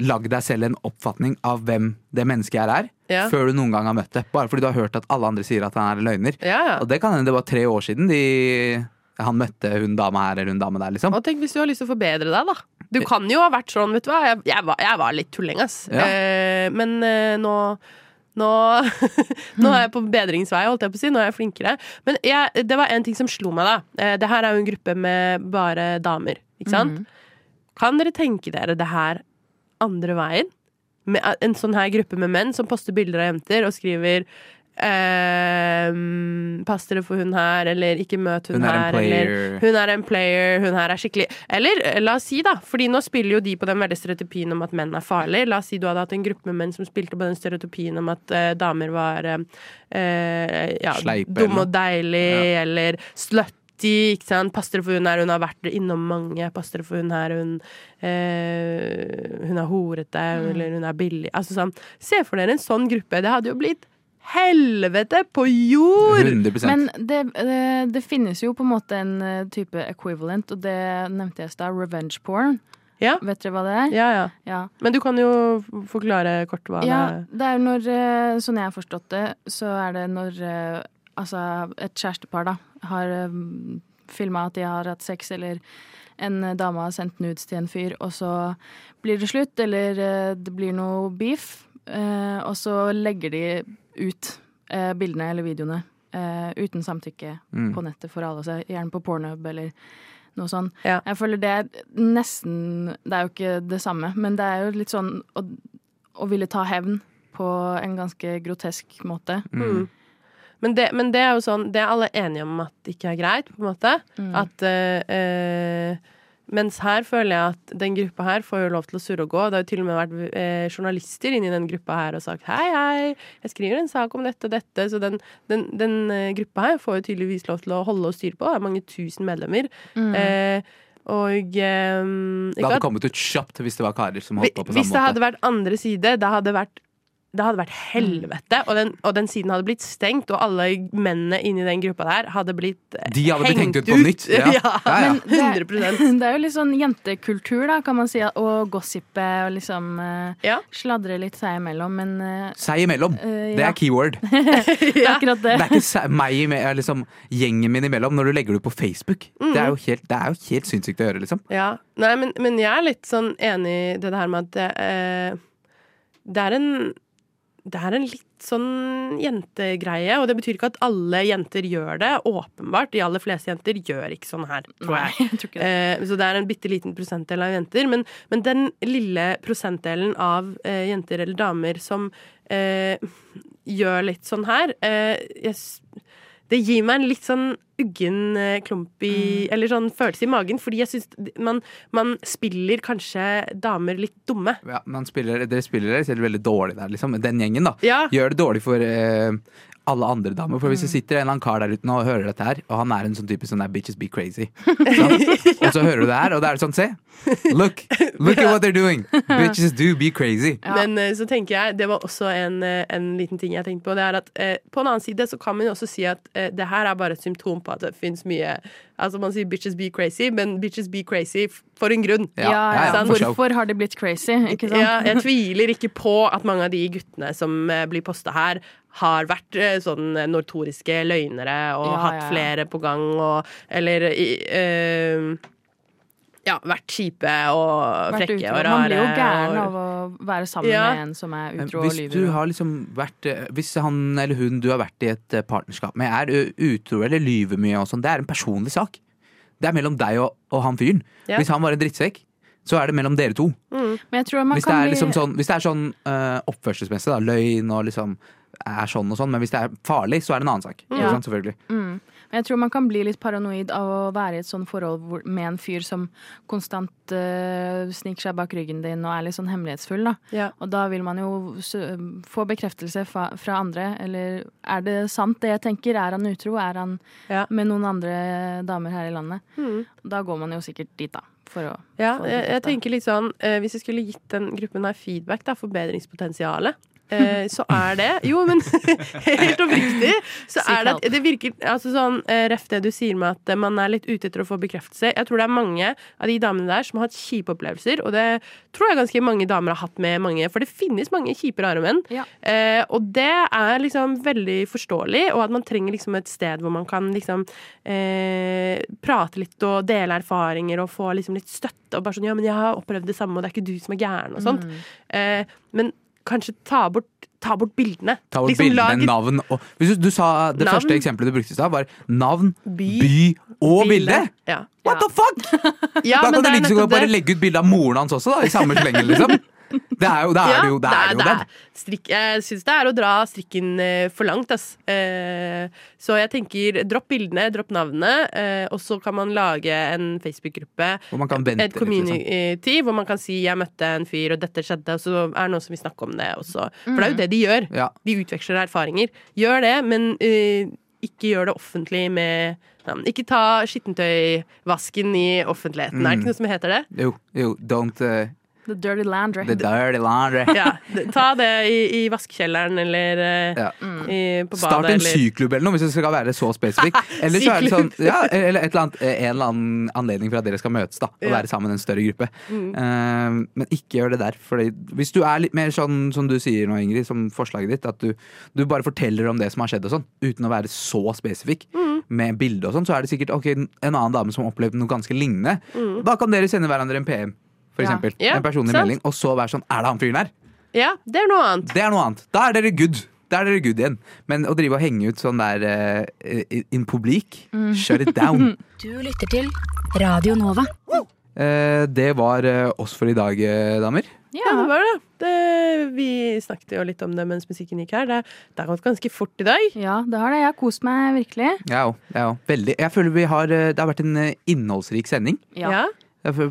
lagd deg selv en oppfatning av hvem det mennesket her er, Ja. før du noen gang har møtt det. Bare fordi du har hørt at alle andre sier at han er løgner. Og det kan hende det var tre år siden de, han møtte hun dama her eller hun dama der, liksom. Og tenk hvis du har lyst til å forbedre deg, da. Du kan jo ha vært sånn, vet du hva. Jeg, jeg, var, jeg var litt tulling, ass. Eh, men eh, nå nå, *laughs* nå er jeg på bedringsvei, holdt jeg på å si. Nå er jeg flinkere. Men jeg, det var en ting som slo meg, da. Eh, det her er jo en gruppe med bare damer, ikke sant? Kan dere tenke dere det her andre veien? Med en sånn her gruppe med menn som poster bilder av jenter og skriver ehm, Pass dere for hun her, eller ikke møt hun, Hun er her, eller hun er en player, hun her er skikkelig Eller eh, la oss si, da, fordi nå spiller jo de på den veldig stereotypien om at menn er farlige. La oss si du hadde hatt en gruppe med menn som spilte på den stereotypien om at uh, damer var eh, eh, ja, Sleipe dum og deilig, Ja. eller slutty, ikke sant. Pass dere for hun her, hun har vært innom mange. Pass dere for hun her, hun eh, Hun er horete, eller hun er billig. Altså sånn, se for dere en sånn gruppe. Det hadde jo blitt helvete på jord! 100 Men det, det, det finnes jo på en måte en eh, type equivalent, og det nevnte jeg i stad. Revenge porn. Ja. Vet dere hva det er? Ja, ja. Ja. Men du kan jo forklare kort hva Ja, det er. det er når, eh, sånn jeg har forstått det, så er det når eh, altså et kjærestepar da har filma at de har hatt sex, eller en eh, dame har sendt nudes til en fyr, og så blir det slutt, eller eh, det blir noe beef, eh, og så legger de ut eh, bildene eller videoene eh, uten samtykke Mm. på nettet for alle å gjerne på Pornhub eller noe sånt. Ja. Jeg føler det er nesten Det er jo ikke det samme, men det er jo litt sånn å, å ville ta hevn på en ganske grotesk måte. Mm. Men, det, men det er jo sånn Det er alle enige om at det ikke er greit, på en måte. Mm. At eh, eh, Mens her føler jeg at den gruppa her får jo lov til å surre og gå. Det har jo til og med vært eh, journalister inni den gruppa her og sagt hei, hei, jeg skriver en sak om dette og dette. Så den, den, den eh, gruppa her får jo tydeligvis lov til å holde og styre på. Det er mange tusen medlemmer. Mm. Eh, og eh, Det hadde at- kommet ut kjapt hvis det var karer som holdt på på samme måte. Hvis det hadde vært andre side, det hadde vært det hadde vært helvete, og den, og den siden hadde blitt stengt, og alle mennene inni den gruppa der hadde blitt eh, De hadde blitt hengt ut på nytt. Ja. *laughs* Ja. Ja, ja. Men det, 100 *laughs* det er jo litt sånn jentekultur, da, kan man si. Å gossipe og liksom uh, Ja. sladre litt seg imellom, men uh, Seg imellom. Uh, Det er keyword. det *laughs* er akkurat det. Det er ikke se- meg med, liksom, gjengen min imellom når du legger det ut på Facebook. Det, er jo helt, det jo helt sinnssykt å gjøre, liksom. Ja. Nei, men, men jeg er litt sånn enig i det her med at det, det er en det er en litt sånn jentegreie, og det betyr ikke at alle jenter gjør det. Åpenbart. De aller fleste jenter gjør ikke sånn her, tror jeg. Nei, jeg *laughs* tror det. Eh, så det er en bitte liten prosentdel av jenter. Men, men den lille prosentdelen av eh, jenter eller damer som eh, gjør litt sånn her eh, jeg, Det gir meg en litt sånn uggen eh, klump i Eller sånn følelse i magen, fordi jeg syns man, man spiller kanskje damer litt dumme. Ja, man spiller, dere spiller dere selv veldig dårlig der, liksom. Den gjengen, da. Ja. Gjør det dårlig for eh, alle andre damer. For hvis det sitter en eller annen kar der ute nå og hører dette her, og han er en sånn type sånn der bitches be crazy, *laughs* sant? og så hører du det her, og det er sånn, se! Look! Look at what they're doing! Bitches do be crazy. Ja. *laughs* Men eh, så tenker jeg, det var også en, eh, en liten ting jeg tenkte på. Det er at eh, På en annen side så kan man jo også si at eh, det her er bare et symptom på at det fins mye Altså Man sier 'bitches be crazy', men 'bitches be crazy' for en grunn. Ja, Ja, ja. Hvorfor har de blitt crazy? Ikke sant? Ja, jeg tviler ikke på at mange av de guttene som eh, blir posta her, har vært eh, sånn nortoriske notoriske løgnere og Ja, hatt ja, ja. flere på gang og Eller eh, Ja, vært kjipe og Vært frekke utro. og rare. Man blir jo gæren av å være sammen Ja. med en som er utro utro og Hvis lyver. du har liksom vært eh, Hvis han eller hun du har vært i et eh, partnerskap med, er utro eller lyver mye og sånn, det er en personlig sak. Det er mellom deg og, og han fyren. Ja. Hvis han var en drittsekk, så er det mellom dere to. Men jeg tror man Hvis det kan er, liksom sånn, hvis det er sånn eh, oppførselsmessig, da, løgn og liksom er sånn og sånn, men hvis det er farlig, så er det en annen sak. Ikke Ja. sant? Selvfølgelig. mm. Men jeg tror man kan bli litt paranoid av å være i et sånt forhold med en fyr som konstant uh, sniker seg bak ryggen din og er litt sånn hemmelighetsfull. da. Ja. Og da vil man jo få bekreftelse fra, fra andre. Eller er det sant det jeg tenker? Er han utro? Er han Ja. med noen andre damer her i landet? Mm. Da går man jo sikkert dit, da. For å Ja, jeg, jeg tenker litt sånn eh, Hvis jeg skulle gitt den gruppen her feedback, da, forbedringspotensialet eh, så er det Jo, men *laughs* helt oppriktig så er det at det virker altså sånn, eh, Ref det du sier med at eh, man er litt ute etter å få bekreftelse. Jeg tror det er mange av de damene der som har hatt kjipe opplevelser, og det tror jeg ganske mange damer har hatt med mange, for det finnes mange kjipe, rare menn. Ja. Eh, og det er liksom veldig forståelig, og at man trenger liksom et sted hvor man kan liksom eh, prate litt og dele erfaringer og få liksom litt støtte. Og bare sånn 'ja, men jeg har opplevd det samme, og det er ikke du som er gæren', og sånt. Eh, men kanskje ta bort, ta bort bildene. Ta bort Liksom bildene, lag... navn og hvis du, du sa Det Navn. første eksempelet du brukte i stad, var navn, By. by og bilde. Ja. What the fuck?! *laughs* Ja, da kan du like så godt bare legge ut bilde av moren hans også, da, i samme slengen, liksom. *laughs* Det er jo, det. er det jo, det, er det jo det det. er strikk, Jeg syns det er å dra strikken eh, for langt, ass. Eh, så jeg tenker dropp bildene, dropp navnene, eh, og så kan man lage en Facebook-gruppe. Hvor man kan vente Et liksom. community hvor man kan si 'jeg møtte en fyr, og dette skjedde', og så er det noen som vil snakke om det også. For det er jo det de gjør. Ja. De utveksler erfaringer. Gjør det, men eh, ikke gjør det offentlig med navn. Ikke ta skittentøyvasken i offentligheten. Er det ikke noe som heter det? Jo, jo, don't uh, The Dirty Landry. The dirty laundry. Ja, Ta det i, i vaskekjelleren eller eh, Ja. i, på badet. Start en eller syklubb eller noe, hvis det skal være så spesifikk. *laughs* Eller så er det sånn, ja, eller et eller annet, en eller annen anledning for at dere skal møtes da, og Ja. være sammen i en større gruppe. Eh, men ikke gjør det der. Fordi hvis du er litt mer sånn som du sier nå, Ingrid, som forslaget ditt, at du, du bare forteller om det som har skjedd og sånn, uten å være så spesifikk, med bilde og sånn, så er det sikkert ok, en annen dame som har opplevd noe ganske lignende. Da kan dere sende hverandre en PM, for eksempel. Ja, en personlig sant. melding, og så være sånn Er det han fyren her? Ja, det er noe annet. Det er noe annet. Da er dere good. Da er dere good igjen. Men å drive og henge ut sånn der uh, in publik, shut it down. *laughs* Du lytter til Radio Nova. Uh, det var uh, oss for i dag, eh, damer. Ja, det var det. det. Vi snakket jo litt om det mens musikken gikk her. Det, det har gått ganske fort i dag. Ja, det har det. Jeg har kost meg virkelig. Jeg òg. Jeg òg. Veldig. Jeg føler vi har eh, Det har vært en eh, innholdsrik sending. Ja. Jeg har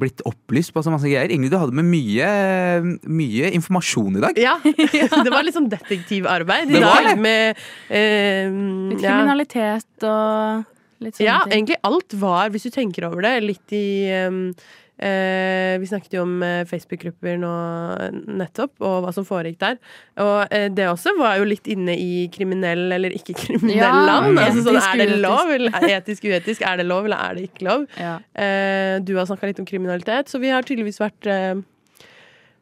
blitt opplyst på så masse greier. Ingrid, du hadde med mye, mye informasjon i dag. Ja, *laughs* *laughs* Det var litt sånn detektivarbeid i Det dag. det. Med eh, Litt kriminalitet og litt sånne ja, ting. egentlig alt var, hvis du tenker over det, litt i um, eh, Vi snakket jo om eh, Facebook-grupper nå nettopp, og hva som foregikk der. Og eh, det også var jo litt inne i kriminell eller ikke kriminell Ja, land. Altså, sånn, er det lov, eller *laughs* etisk, uetisk? Er det lov, eller er det ikke lov? Ja. Eh, du har snakka litt om kriminalitet, så vi har tydeligvis vært eh,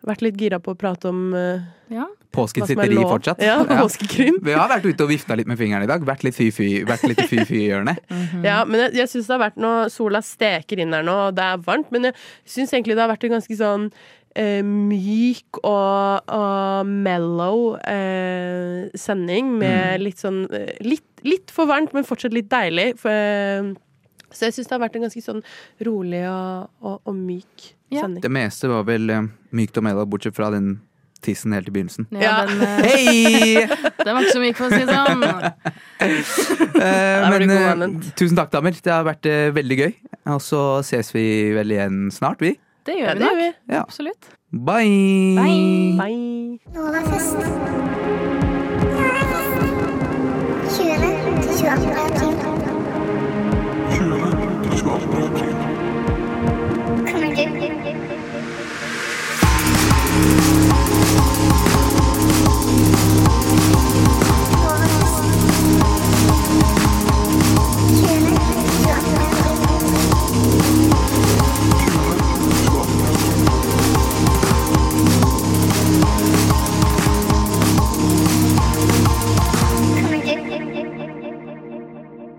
Vært litt gira på å prate om uh, ja. er Påskesitteri fortsatt. Ja, Ja. påskekrim. Vi har vært ute og vifta litt med fingeren i dag. Vært litt fy-fy i fy-fy-hjørnet. *laughs* Ja, men jeg, jeg syns det har vært noe Sola steker inn her nå, og det er varmt, men jeg syns egentlig det har vært en ganske sånn eh, myk og, og mellow eh, sending med litt sånn eh, litt, litt for varmt, men fortsatt litt deilig. For, eh, så jeg syns det har vært en ganske sånn rolig og, og, og myk Ja. sending. Det meste var vel uh, mykt og mellow, bortsett fra den tissen helt i begynnelsen. Ja, Ja. Den, *laughs* eh, Hei! den var ikke så myk, for å si det sånn. *laughs* uh, men anvendt. tusen takk, damer. Det har vært uh, veldig gøy. Og så ses vi vel igjen snart, vi. Det Ja, gjør vi det gjør vi. Ja. Absolutt. Bye! Bye. Bye. Novafest. 20. til 22. april.